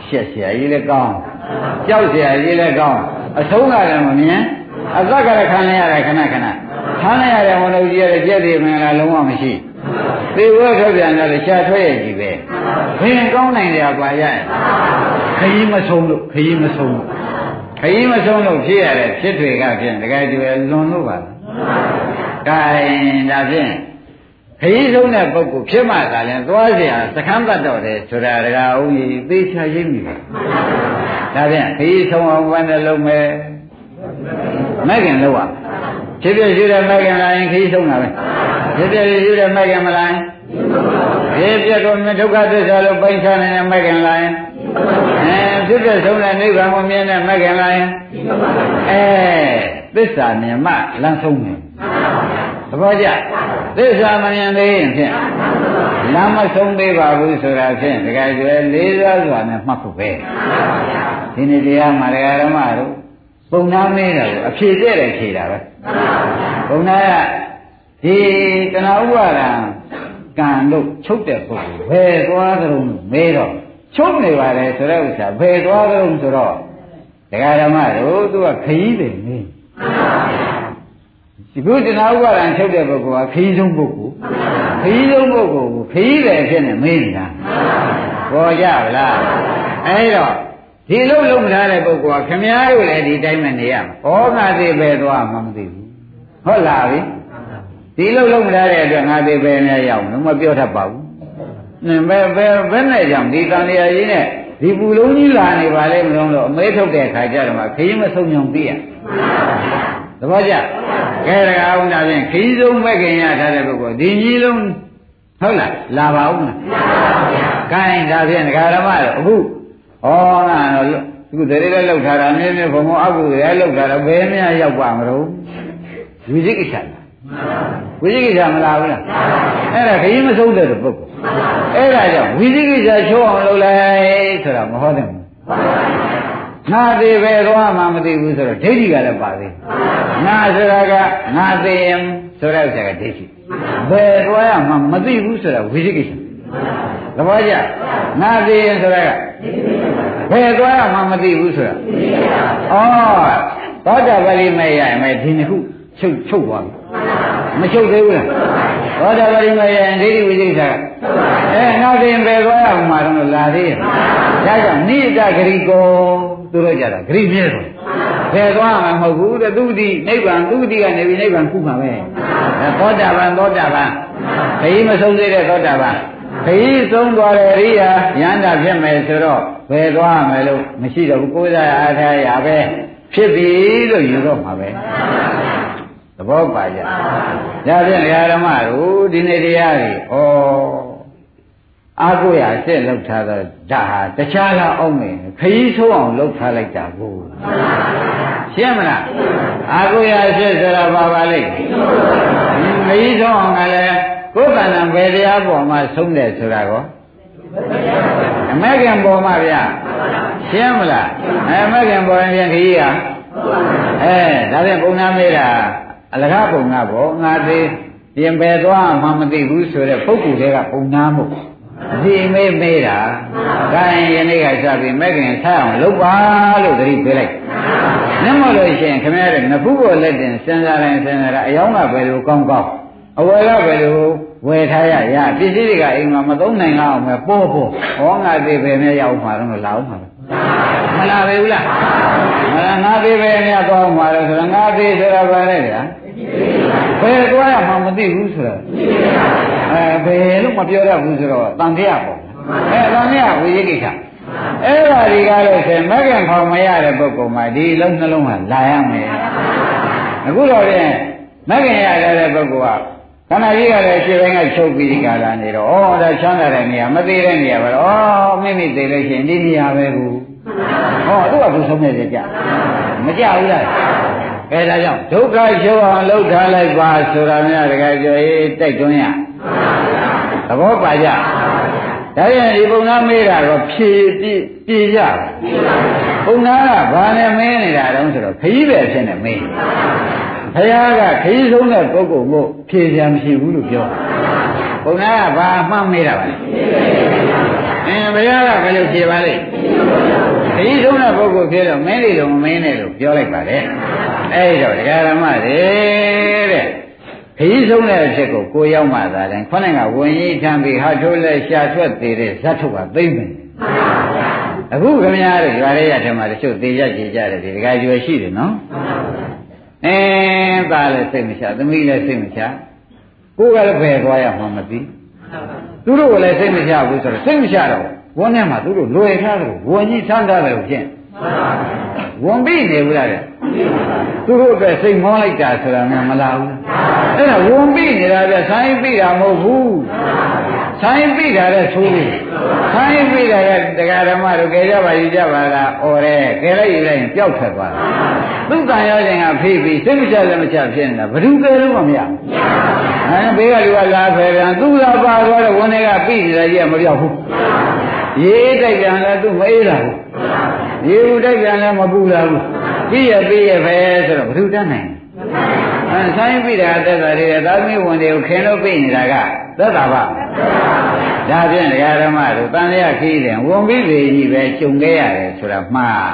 ရှက်เสียကြီးလည်းကောင်းကြောက်เสียကြီးလည်းကောင်းအဆုံးကလည်းမမြင်အသက်ကလည်းခံရရတယ်ခဏခဏ ခံရရတဲ့ဝန်တော်ကြီးရဲ့ကြက်တွေမင်္ဂလာလုံးဝမရှိသေဝထုတ်ပြန်တော့ရှားထွက်ရကြီးပဲဘယ်ကောင်းနိုင်ကြပါရဲ့ခကြီးမဆုံးလို့ခကြီးမဆုံးလို့ခကြီးမဆုံးလို့ဖြစ်ရတဲ့ဖြစ်တွေကဖြင့်တကယ်တူလွန်လို့ပါလားကဲဒါဖြင့်ခရီးဆုံးတဲ့ပုဂ္ဂိုလ်ဖြစ်မှသာလဲသွားเสียသခန်းတတ်တော့တယ်ဆိုတာတကားဦးကြီးသေချာရိပ်မိပါဒါဖြင့်ခရီးဆုံးအောင်ဘယ်နဲ့လုံးမဲမဲ့ခင်လောက်ရ ဖြစ်ဖြစ်ရှိတဲ့မဲ့ခင်လာရင်ခရီးဆုံးတာပဲဖြစ်ဖြစ်ရှိတဲ့မဲ့ခင်မလာရင်ဖြစ်ဖြစ်ကိုမြတ်ဒုက္ခသစ္စာလို့ပိုင်းခြားနေတဲ့မဲ့ခင်လာရင်အဲဖြစ်ဖြစ်ဆုံးတဲ့နိဗ္ဗာန်ကိုမြင်တဲ့မဲ့ခင်လာရင်အဲသစ္စာမြင်မှလမ်းဆုံးတယ်သဘောကျသစ္စာမမြင်သေးရင်ဖြင့်လမ်းမဆုံးသေးပါဘူးဆိုတာဖြင့်တကယ်ကျွဲလေးစားစွာနဲ့မှတ်ဖို့ပဲဒီနေ့တရားမှာတရားဓမ္မတို့ ပုံနာမင်းတာကိုအဖြေတဲ့တယ်ဖြေတာပဲပုံနာကဒီတဏှာဥပါဒံကံလို့ချုပ်တဲ့ပုဂ္ဂိုလ်ဘယ်သွားကြုံမဲတော့ချုပ်နေပါလေဆိုတဲ့ဥစ္စာဘယ်သွားကြုံဆိုတော့တရားဓမ္မတို့သူကခရီးတယ်မင်းဒီကုတနာဥပါဒံချုပ်တဲ့ပုဂ္ဂိုလ်ကခရီးဆုံးပုဂ္ဂိုလ်ခရီးဆုံးပုဂ္ဂိုလ်ကိုခရီးတယ်ဖြစ်နေမင်းနေတာပေါ်ကြဗလားအဲဒါ ဒီလုံးလုံးမထားတဲ့ပုဂ္ဂိုလ်ကခမည်းတော်လည်းဒီတိုင်းမနေရမှာ။ဩငါသေးပဲသွားမှမသိဘူး။ဟုတ်လားဗျ။ဒီလုံးလုံးမထားတဲ့အတွက်ငါသေးပဲနဲ့ရောက်မပြောတတ်ပါဘူး။နင်ပဲပဲဘယ်နဲ့ကြောင့်ဒီတန်လျာကြီးနဲ့ဒီပူလုံးကြီးလာနေပါလေမလို့တော့အမဲထုတ်တဲ့ခါကျတော့မှခရင်မဆုံးညုံသိရ။သဘောကျ။ကဲဒါအောင်ဒါဖြင့်ခရီးဆုံးမဲ့ခင်ရထားတဲ့ပုဂ္ဂိုလ်ဒီကြီးလုံးဟုတ်လားလာပါဦးလား။မှန်ပါဗျာ။ကဲဒါဖြင့်ဒကာဓမ္မတော့အခု ဩနာတော့အခုတရေလည်းလောက်ထားတာမြင်းမြင်းဘုံဘုံအကုသိုလ်လည်းလောက်ထားတာဘယ်မှရောက်ပါမလို့ဝိသိကိစ္စဝိသိကိစ္စမလားဘူးလားအဲ့ဒါခရီးမဆုံးတဲ့ပုဂ္ဂိုလ်အဲ့ဒါကြောင့်ဝိသိကိစ္စချိုးအောင်လုပ်လိုက်ဆိုတာမဟုတ်တယ်ဘူးငါသေးပဲသွားမှမသိဘူးဆိုတော့ဒိဋ္ဌိကလည်းပါသေးငါဆိုတာကငါသေးရင်ဆိုတဲ့ဥစ္စာကဒိဋ္ဌိဘယ်သွားရမှမသိဘူးဆိုတာဝိသိကိစ္စ သဘောကျငါသေးရင်ဆိုတာကဘယ်သွားရမှမသိဘူးဆိုတာဩသောတာပတိမေရမယ်ဒီနှစ်ခုချုပ်ချုပ်သွားပြီမချုပ်သေးဘူးလားသောတာပတိမယံဒိဋ္ဌိဝိသိကိစ္စအဲနောက်တင်ပဲသွားရမှာတော့လာသေးရဲ့ဒါကြောင့်နိတဂရိကောသူတို့ကြတာဂရိမြဲတော့ဘယ်သွားမှာမဟုတ်ဘူးတဲ့သူတိနိဗ္ဗာန်သူတိကနေပြီးနိဗ္ဗာန်ခုမှာပဲသောတာပန်သောတာပန်ခရီးမဆုံးသေးတဲ့သောတာပန် ခရီးဆုံးသွားတဲ့ရိယာယန္တာဖြစ်မယ်ဆိုတော့ဘယ်သွားမယ်လို့မရှိတော့ဘူးကိုယ်စားအားထားရပဲဖြစ်ပြီလို့ယူတော့မှာပဲသဘောပါကြဒါဖြင့်ဓမ္မတို့ဒီနေ့တရားတွေဩအာကိုရအစ်စ်လောက်ထားတော့ဒါဟာတခြားလားအောင်မယ်ခရီးဆုံးအောင်လောက်ထားလိုက်တာကိုရှင်းမလားအာကိုရအစ်စ်ဆိုတာဘာပါလိမ့်ခရီးဆုံးအောင်ကလည်း ကိုယ်ကံတံဘယ်တရားပေါ်မှာဆုံးတယ်ဆိုတာကောအမကံပေါ်မှာဗျာရှင်းမလားအဲအမကံပေါ်ရင်ခရီးကအဲဒါဖြင့်ပုံနာမေးတာအလကားပုံနာပေါ့ငါသေးပြင်ပယ်သွားမှမသိဘူးဆိုတဲ့ပုဂ္ဂိုလ်တွေကပုံနာမို့ဒီမေးမေးတာဒါရင်ယနေ့ကစပြီးမဲ့ခင်ဆက်အောင်လုပ်ပါလို့သတိပေးလိုက်နမလို့ရှိရင်ခင်ဗျားတို့ငခုပေါ်လက်တင်စဉ်းစားတိုင်းစဉ်းစားတာအယောင်းကဘယ်လိုကောင်းကောင်း အဝယ်ကဘယ်လိုဝယ်ထားရရပစ္စည်းတွေကအိမ်မှာမသုံးနိုင်အောင်ပဲပို့ပို့ဟောငါသေးပဲနဲ့ရောက်မှာတော့လာအောင်မှာမလာပဲဘူးလားမလာငါသေးပဲနဲ့သွားမှာတော့ဆိုတော့ငါသေးဆိုတာဘာလဲဗျာဘယ်သွားရမှမသိဘူးဆိုတော့အဲဘယ်လို့မပြောရဘူးဆိုတော့တန်တရားပေါ့အဲတန်တရားဝိရိကိစ္စအဲ့ဒါဒီကားလို့ဆိုရင်မကင်ခေါင်မရတဲ့ပုဂ္ဂိုလ်မှာဒီလုံးနှလုံးကလာရမယ်အခုတော့ပြန်မကင်ရတဲ့ပုဂ္ဂိုလ်က ခန္ဓာကြီးကလည်းခြေပိုင်းကချုပ်ပြီးဒီကလာနေတော့ဩဒါချမ်းသာတဲ့နေရာမသေးတဲ့နေရာပဲဩမိမိသေးလို့ရှိရင်ဒီနေရာပဲကူဟောသူကသူဆုံးနေကြကြမကြဘူးလားအဲဒါကြောင့်ဒုက္ခချုပ်အောင်လှုပ်ထားလိုက်ပါဆိုတာများတကယ်ပြောရေးတိုက်တွန်းရသဘောပါကြဒါရင်ဒီပုံနာမေးတာတော့ဖြည့်ပြည့်ပြည့်ကြပုံနာကဘာနဲ့မင်းနေတာတုံးဆိုတော့ခကြီးပဲဖြစ်နေမင်း ဘုရားကခရီးဆုံးတဲ့ပုဂ္ဂိုလ်ကိုဖြေပြန်မရှိဘူးလို့ပြောဘုရားကဘာမှတ်မေးတာပါလဲအင်းဘုရားကဘယ်လိုဖြေပါလဲခရီးဆုံးတဲ့ပုဂ္ဂိုလ်ဖြေတော့မင်းလေးတော့မမင်းနဲ့လို့ပြောလိုက်ပါလေအဲ့တော့ဒကာရမတွေတဲ့ခရီးဆုံးတဲ့အဖြစ်ကိုကိုရောက်မှသာတယ်ခေါင်းကဝင်ကြီးထမ်းပြီးဟာထိုးလဲရှာထွက်သေးတဲ့ဇတ်ထုတ်ကသိမ့်မယ်အခုခင်ဗျားတို့ရွာရဲရထဲမှာတချို့သေးရကြကြတယ်ဒီဒကာကျွယ်ရှိတယ်နော် အင်းသားလည်းစိတ်မချသမီးလည်းစိတ်မချကိုယ်ကလည်းဘယ်သွားရမှမသိသူတို့ကလည်းစိတ်မချဘူးဆိုတော့စိတ်မချတော့ဝန်းထဲမှာသူတို့လွယ်ထားတယ်ဝန်ကြီးဆန်းထားတယ်ဖြင့်ဝန်ပြီးနေဘူးလားတဲ့သူတို့အတွက်စိတ်မောလိုက်တာဆိုတာမှမလားဘူးအဲ့ဒါဝန်ပြီးနေတာပြဆိုင်ပြီးတာမဟုတ်ဘူး ဆိုင်ပြီးတာလည်းသိုးဘူးဆိုင်ပြီးတာကတရားဓမ္မတို့ကြကြပါယူကြပါလားဩရဲကြလိုက်ယူလိုက်ရင်ပျောက်ထွက်သွားတာသူ့တန်ရောခြင်းကဖိပြီးစိတ်မချလည်းမချဖြစ်နေတာဘယ်သူကဲလို့မမရအဲဘေးကလူကလာဖယ်ပြန်သူ့သာပါသွားတဲ့ဝန်တွေကပြီးနေတာကြီးကမပြောက်ဘူးရေးတိုက်ပြန်လဲသူမအေးတာဘူးရေဘူးတိုက်ပြန်လဲမပူတာဘူးပြီးရပြီးရပဲဆိုတော့ဘယ်သူတတ်နိုင် အဲဆိုင်ပြီးတာသက်သာတွေသာသမီဝန်တွေကိုခင်လို့ပြီးနေတာကသက်သာပါဒါဖြင့်ဒကာဓမ္မတို့တန်လျာခီးတယ်ဝန်ပြီးပြီကြီးပဲကျုံခဲ့ရတယ်ဆိုတာမှား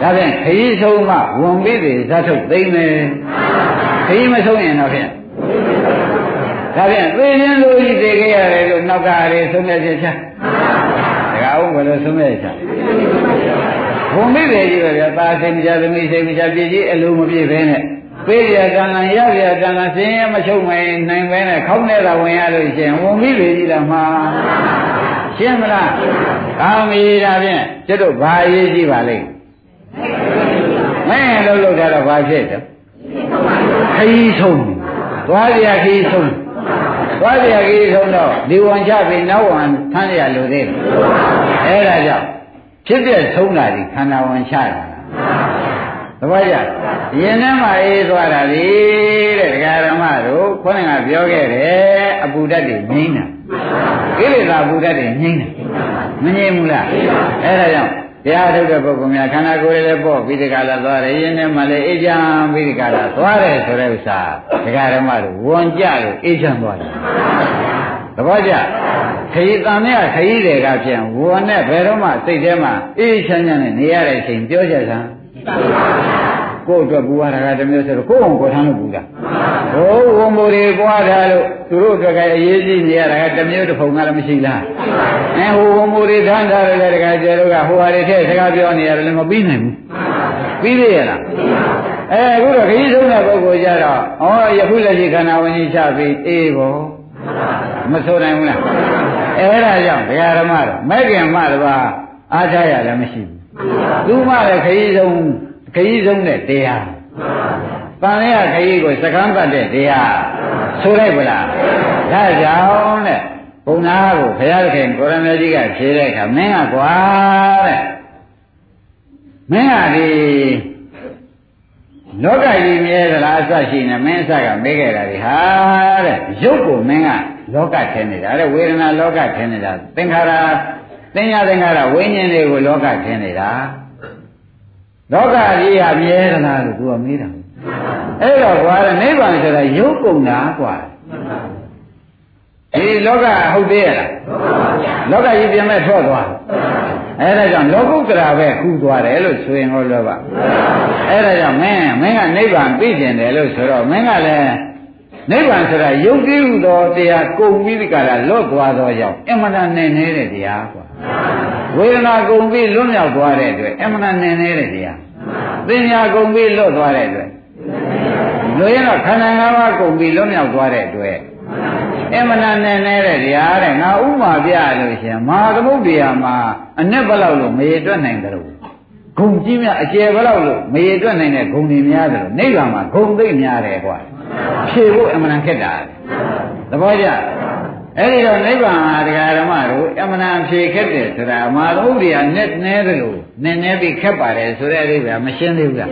ဒါဖြင့်ခရီးဆုံးမှဝန်ပြီးပြီဇတ်ထုတ်သိမ့်မယ်ခရီးမဆုံးရင်တော့ဖြင့်ဒါဖြင့်သိရင်လူကြီးသိခဲ့ရတယ်လို့နောက်ကရေဆုံးတဲ့ချက်ချဒကာအောင်ဘယ်လိုဆုံးတဲ့ချက်ဝန်ပြီးပြီကြီးပဲဗျာသာစိတ်မချသမီးစိတ်မချပြည့်ကြီးအလိုမပြည့်ပဲနဲ့ ပေးရကံလန်ရရကံလန်စင်းရမချုပ်နိုင်နိုင်ပဲနဲ့ခေါင်းနဲ့သာဝင်ရလို့ရှင်ဝန်ပြီးပြီကြီးလားမှာရှင်းမလားကောင်းပြီဒါဖြင့်ကျွတ်တို့ဘာအရေးကြီးပါလိမ့်မဲလို့လို့ထားတော့ဘာဖြစ်တယ်ခရီးဆုံးသွားရခရီးဆုံးသွားရခရီးဆုံးတော့ဒီဝန်ချပြီးနောက်ဝန်ထမ်းရလို့သေးတယ်အဲ့ဒါကြောင့်ဖြစ်ပြဆုံးတာဒီခန္ဓာဝန်ချတာ သဘောကျရင်ထဲမှာအေးသွားတာလေတဲ့ဒကာရမတို့ခေါင်းကပြောခဲ့တယ်အပူဓာတ်တွေငြိမ့်တာကိလေသာအပူဓာတ်တွေငြိမ့်တယ်မငြိမ့်ဘူးလားအဲ့ဒါကြောင့်တရားထုတ်တဲ့ပုဂ္ဂိုလ်များခန္ဓာကိုယ်လည်းပေါ့ပြီးဒီကလာသွားတယ်ရင်ထဲမှာလည်းအေးချမ်းပြီးဒီကလာသွားတယ်ဆိုတဲ့ဥစ္စာဒကာရမတို့ဝန်ကြလို့အေးချမ်းသွားတယ်သဘောကျခရီးတန်မြခရီးတွေကဖြင့်ဝေါ်နဲ့ဘယ်တော့မှစိတ်ထဲမှာအေးချမ်းချမ်းနဲ့နေရတဲ့အချိန်ပြောကြစမ်း ကိုယ့်အတွက်ပူရတာကတစ်မျိုးဆိုတော့ကိုယ့်အောင်ကိုယ်ထမ်းလို့ပူတာဟိုးဝန်မိုးတွေပွားထားလို့သူတို့အတွက်ကအရေးကြီးနေရတာကတစ်မျိုးတစ်ဖုံကလည်းမရှိလားအဲဟိုဝန်မိုးတွေထမ်းထားတယ်တခါကျတော့ကဟိုဟာတွေထည့်စကားပြောနေရတယ်လည်းမပြီးနိုင်ဘူးပြီးသေးရလားအဲအခုတော့ခကြီးဆုံးတဲ့ပုဂ္ဂိုလ်ကြတော့ဩယခုလက်ရှိခန္ဓာဝင်ကြီးချပြီးအေးဘောမဆိုနိုင်ဘူးလားအဲဒါကြောင့်ဒကာဓမ္မတော့မဲ့ခင်မှတပါအားချရလည်းမရှိဘူး သူမှလည်းခကြီးဆုံးခကြီးဆုံးတဲ့တရားတန်ရခကြီးကိုစကမ်းပတ်တဲ့တရားဆိုလိုက်ဗလားဒါကြောင့်တဲ့ဘုံနာကိုဘုရားခင်ကိုရမေကြီးကဖြေတဲ့အခါမင်းကကွာတဲ့မင်းကဒီလောကကြီးမြဲသလားအစရှိနေမင်းအစကမေးခဲ့တာဒီဟာတဲ့ရုပ်ကိုမင်းကလောကထင်နေတာတဲ့ဝေဒနာလောကထင်နေတာသင်္ခါရ သင်္ညာသင်္ခါရဝိညာဉ်တွေကိုလောကထင်နေတာလောကကြီးဟာမြဲသလားလို့သူကမေးတာအဲ့တော့ကွာနိဗ္ဗာန်ဆိုတာရုပ်ကုန်တာကွာဒီလောကဟုတ်သေးရလားလောကကြီးပြင်မဲ့ထွက်သွားအဲ့ဒါကြောင့်လောကုတ္တရာပဲခုသွားတယ်လို့ဆိုရင်ဟောလို့ပါအဲ့ဒါကြောင့်မင်းမင်းကနိဗ္ဗာန်သိကျင်တယ်လို့ဆိုတော့မင်းကလည်းနိဗ္ဗာန်ဆိုတာယုတ်တိဟုသောတရားကုန်ပြီးဒီကလာလွတ်သွားသောကြောင့်အမှန်တန်နေနေတဲ့တရားကွာ ဝေဒနာကုန်ပြီးလွတ်မြောက်သွားတဲ့အတွက်အမှန်တန်နေနေတဲ့တရားသင်ညာကုန်ပြီးလွတ်သွားတဲ့အတွက်လွတ်ရင်တော့ခန္ဓာ၅ပါးကုန်ပြီးလွတ်မြောက်သွားတဲ့အတွက်အမှန်တန်နေနေတဲ့တရားတဲ့ငါဥမာပြလို့ရှင်မဟာသမုဒ္ဒရာမှာအ내ဘလောက်လို့မရေတွက်နိုင်တယ်လို့ဂုံကြီးများအကျယ်ဘလောက်လို့မရေတွက်နိုင်တဲ့ဂုံတွေများတယ်လို့နိဗ္ဗာန်မှာဂုံသိမ့်များတယ်ကွာဖြေဖို့အမှန်ခက်တာသဘောကျ အဲ့ဒီတော့နိဗ္ဗာန်ဟာတရားဓမ္မတို့အမှန်ဖြေခက်တယ်ဆိုတာအမှားသမုဒ္ဒရာနဲ့နဲတယ်လို့နည်းနည်းပြီးခက်ပါတယ်ဆိုတဲ့အဓိပ္ပာယ်မရှင်းသေးဘူးလား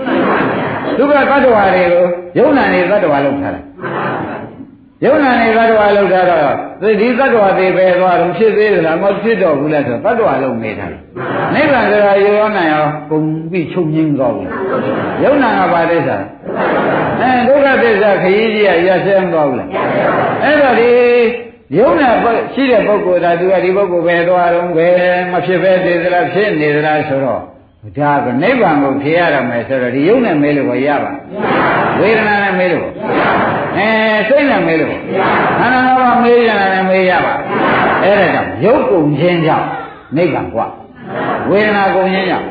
ဒုက္ခတ attva တွေကိုယုံနာနေတ attva လောက်ထားတာယုံနာနေသတ္တဝါလောက်တာတော့ဒီသတ္တဝါတွေပဲသွားတော့ဖြစ်သေးသလားမဖြစ်တော့ဘူးလားဆိုသတ္တဝါလုံးမေးတာနိဗ္ဗာန်ဆိုတာရောနိုင်ရောပုံပြီးချုပ်ငင်းသွားဘူးယုံနာကပါသစ္စာအဲဒုက္ခသစ္စာခရီးကြီးကရဆဲမသွားဘူးလားအဲ့တော့ဒီ ယုံနာရှိတဲ့ပုဂ္ဂိုလ်သာသူကဒီပုဂ္ဂိုလ်ပဲသွားတော့ပဲမဖြစ်ပဲနေသလားဖြစ်နေသလားဆိုတော့ဒါကနိဗ္ဗာန်ကိုဖြေရတော့မယ်ဆိုတော့ဒီယုံနဲ့မဲလို့ရပါမရပါဘူးဝေဒနာနဲ့မဲလို့မရပါဘူးအဲစိတ်နဲ့မဲလို့မရပါဘူးခန္ဓာငါးပါးမဲရတာနဲ့မဲရပါအဲ့ဒါကြောင့်ရုပ်ကုန်ခြင်းကြောင့်နိဗ္ဗာန်ကွာ ဝေဒနာကုန်ခြင်းကြောင့်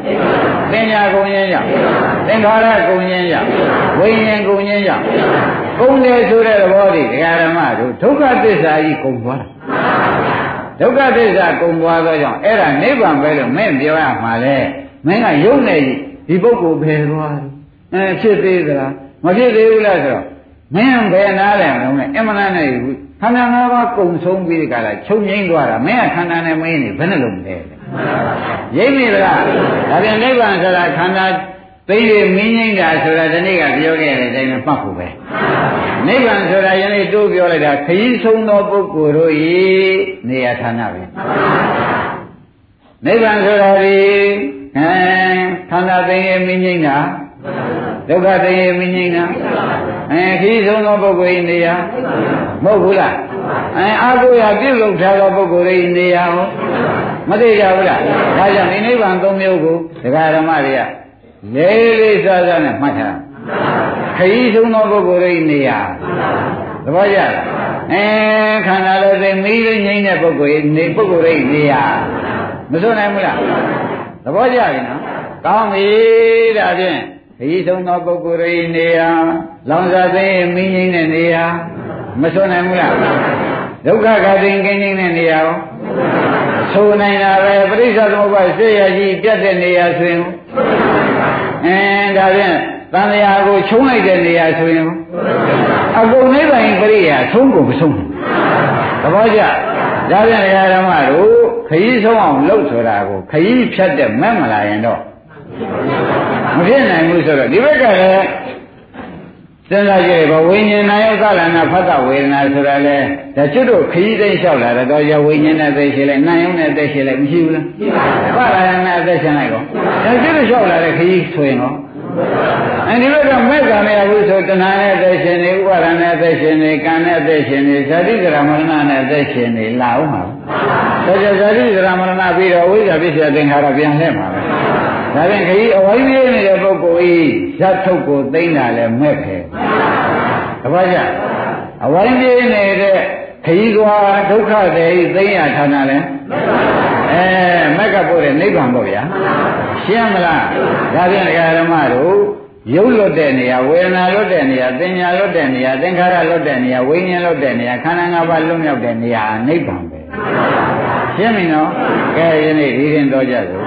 သင်ညာကုန်ခြင်းကြောင့်သင်္ခါရကုန်ခြင်းကြောင့်ဝိညာဉ်ကုန်ခြင်းကြောင့်ကုန်တယ်ဆိုတဲ့သဘောဒီဒကာဓမ္မတို့ဒုက္ခသစ္စာကြီးကုန်သွားတာဒုက္ခသစ္စာကုန်သွားသောကြောင့်အဲ့ဒါနိဗ္ဗာန်ပဲလို့မင်းပြောရမှာလေမင်းကယုံနေဒီပုဂ္ဂိုလ်ဘယ်သွားအဲဖြစ်သေးသလားမဖြစ်သေးဘူးလားဆိုတော့မင်းဘယ်နားလဲမလို့နဲ့အမှန်နဲ့ခန္ဓာ၅ပါးကုံဆုံးပြီးဒီကလာချုပ်ငိမ့်သွားတာမင်းကခန္ဓာနဲ့မင်းနေဘယ်နှလုံးလဲ ရိပ်မိသလားဒါပြန်နိဗ္ဗာန်ဆိုတာခန္ဓာသိရမင်းငိမ့်တာဆိုတာဒီနေ့ကပြောခဲ့တဲ့အတိုင်းမှတ်ဖို့ပဲနိဗ္ဗာန်ဆိုတာယနေ့တိုးပြောလိုက်တာခရီးဆုံးသောပုဂ္ဂိုလ်တို့ဤနေရာဌာနပဲနိဗ္ဗာန်ဆိုတာဒီအဲခန္ဓာသိရင်မင်းငိမ့်တာဒုက္ခသိရင်မင်းငိမ့်တာအဲခရီးဆုံးသောပုဂ္ဂိုလ်ဤနေရာမဟုတ်ဘူးလားအဲအာဟုရပြုလုပ်ထားသောပုဂ္ဂိုလ်ဤနေရာဟော မသိကြဘူးလားဒါကြောင့်ဒီနိဗ္ဗာန်သုံးမျိုးကိုဒကာဓမ္မတွေကလေးလေးစားစားနဲ့မှတ်ထားခရီးဆုံးသောပုဂ္ဂိုလ်ဤနေရာသဘောကျလားအဲခန္ဓာလည်းသိမီးလေးငိမ့်တဲ့ပုဂ္ဂိုလ်ဤနေပုဂ္ဂိုလ်ဤနေရာမစွနိုင်ဘူးလားသဘောကျပြီနော်ကောင်းပြီဒါဖြင့်ခရီးဆုံးသောပုဂ္ဂိုလ်ဤနေရာလောင်စာသိမီးငိမ့်တဲ့နေရာမစွနိုင်ဘူးလားဒုက္ခကတိင်ကင်းခြင်းတဲ့နေရာရော ဆိုနိုင်တာပဲပရိစ္ဆေသမုပ္ပါစေရကြီးပြတ်တဲ့နေရာဆိုရင်အဲဒါဖြင့်တန်လျာကိုချုံးလိုက်တဲ့နေရာဆိုရင်အကုန်နိဗ္ဗာန်ပရိယာသုံးကုန်မဆုံးဘူးသဘောကျဒါပြန်ဓမ္မတို့ခရီးဆုံးအောင်လှုပ်ဆိုတာကိုခရီးဖြတ်တဲ့မက်မလာရင်တော့မဖြစ်နိုင်ဘူးဆိုတော့ဒီဘက်ကလည်း စဉ်းစားကြည့်ပါဝိညာဉ်နာယောသလနာဖတ်တာဝေဒနာဆိုတာလေဒါကျွတ်တို့ခရီးသိမ်းလျှောက်လာတော့ရဝိညာဉ်နဲ့သိရှိလိုက်နာယုံနဲ့သိရှိလိုက်မရှိဘူးလားဖတ်လာနဲ့သိရှိလိုက်ကောဒါကျွတ်တို့လျှောက်လာတဲ့ခရီးဆိုရင်ကောအဲဒီဘက်ကမဲ့ကံနဲ့အခုဆိုတဏှာနဲ့သိရှင်နေဥပါဒနဲ့သိရှင်နေကံနဲ့သိရှင်နေဇာတိကရမရဏနဲ့သိရှင်နေလာအောင်ပါဒါကြောင့်ဇာတိကရမရဏပြီးတော့ဝိဇ္ဇာပစ္စယသင်္ခါရပြန်လှည့်မှာပဲ ဒါဖြင့်ခရီးအဝိုင်းပြေးနေတဲ့ပုဂ္ဂိုလ်ဤဇတ်ထုတ်ကိုသိမ့်တာလဲမဲ့ခဲတပည့်ကြအဝိုင်းပြေးနေတဲ့ခရီးကွာဒုက္ခတွေသိမ့်ရဌာနလဲအဲမက်ကပို့တဲ့နိဗ္ဗာန်ပေါ့ဗျာရှင်းမလားဒါဖြင့်ဓမ္မတို့ရုပ်လွတ်တဲ့နေရာဝေဒနာလွတ်တဲ့နေရာသင်ညာလွတ်တဲ့နေရာသင်္ခါရလွတ်တဲ့နေရာဝိညာဉ်လွတ်တဲ့နေရာခန္ဓာ၅ပါးလွတ်မြောက်တဲ့နေရာနိဗ္ဗာန်ပဲရှင်းပြီနော်ကဲယနေ့ဒီရင်တော့ကြစို့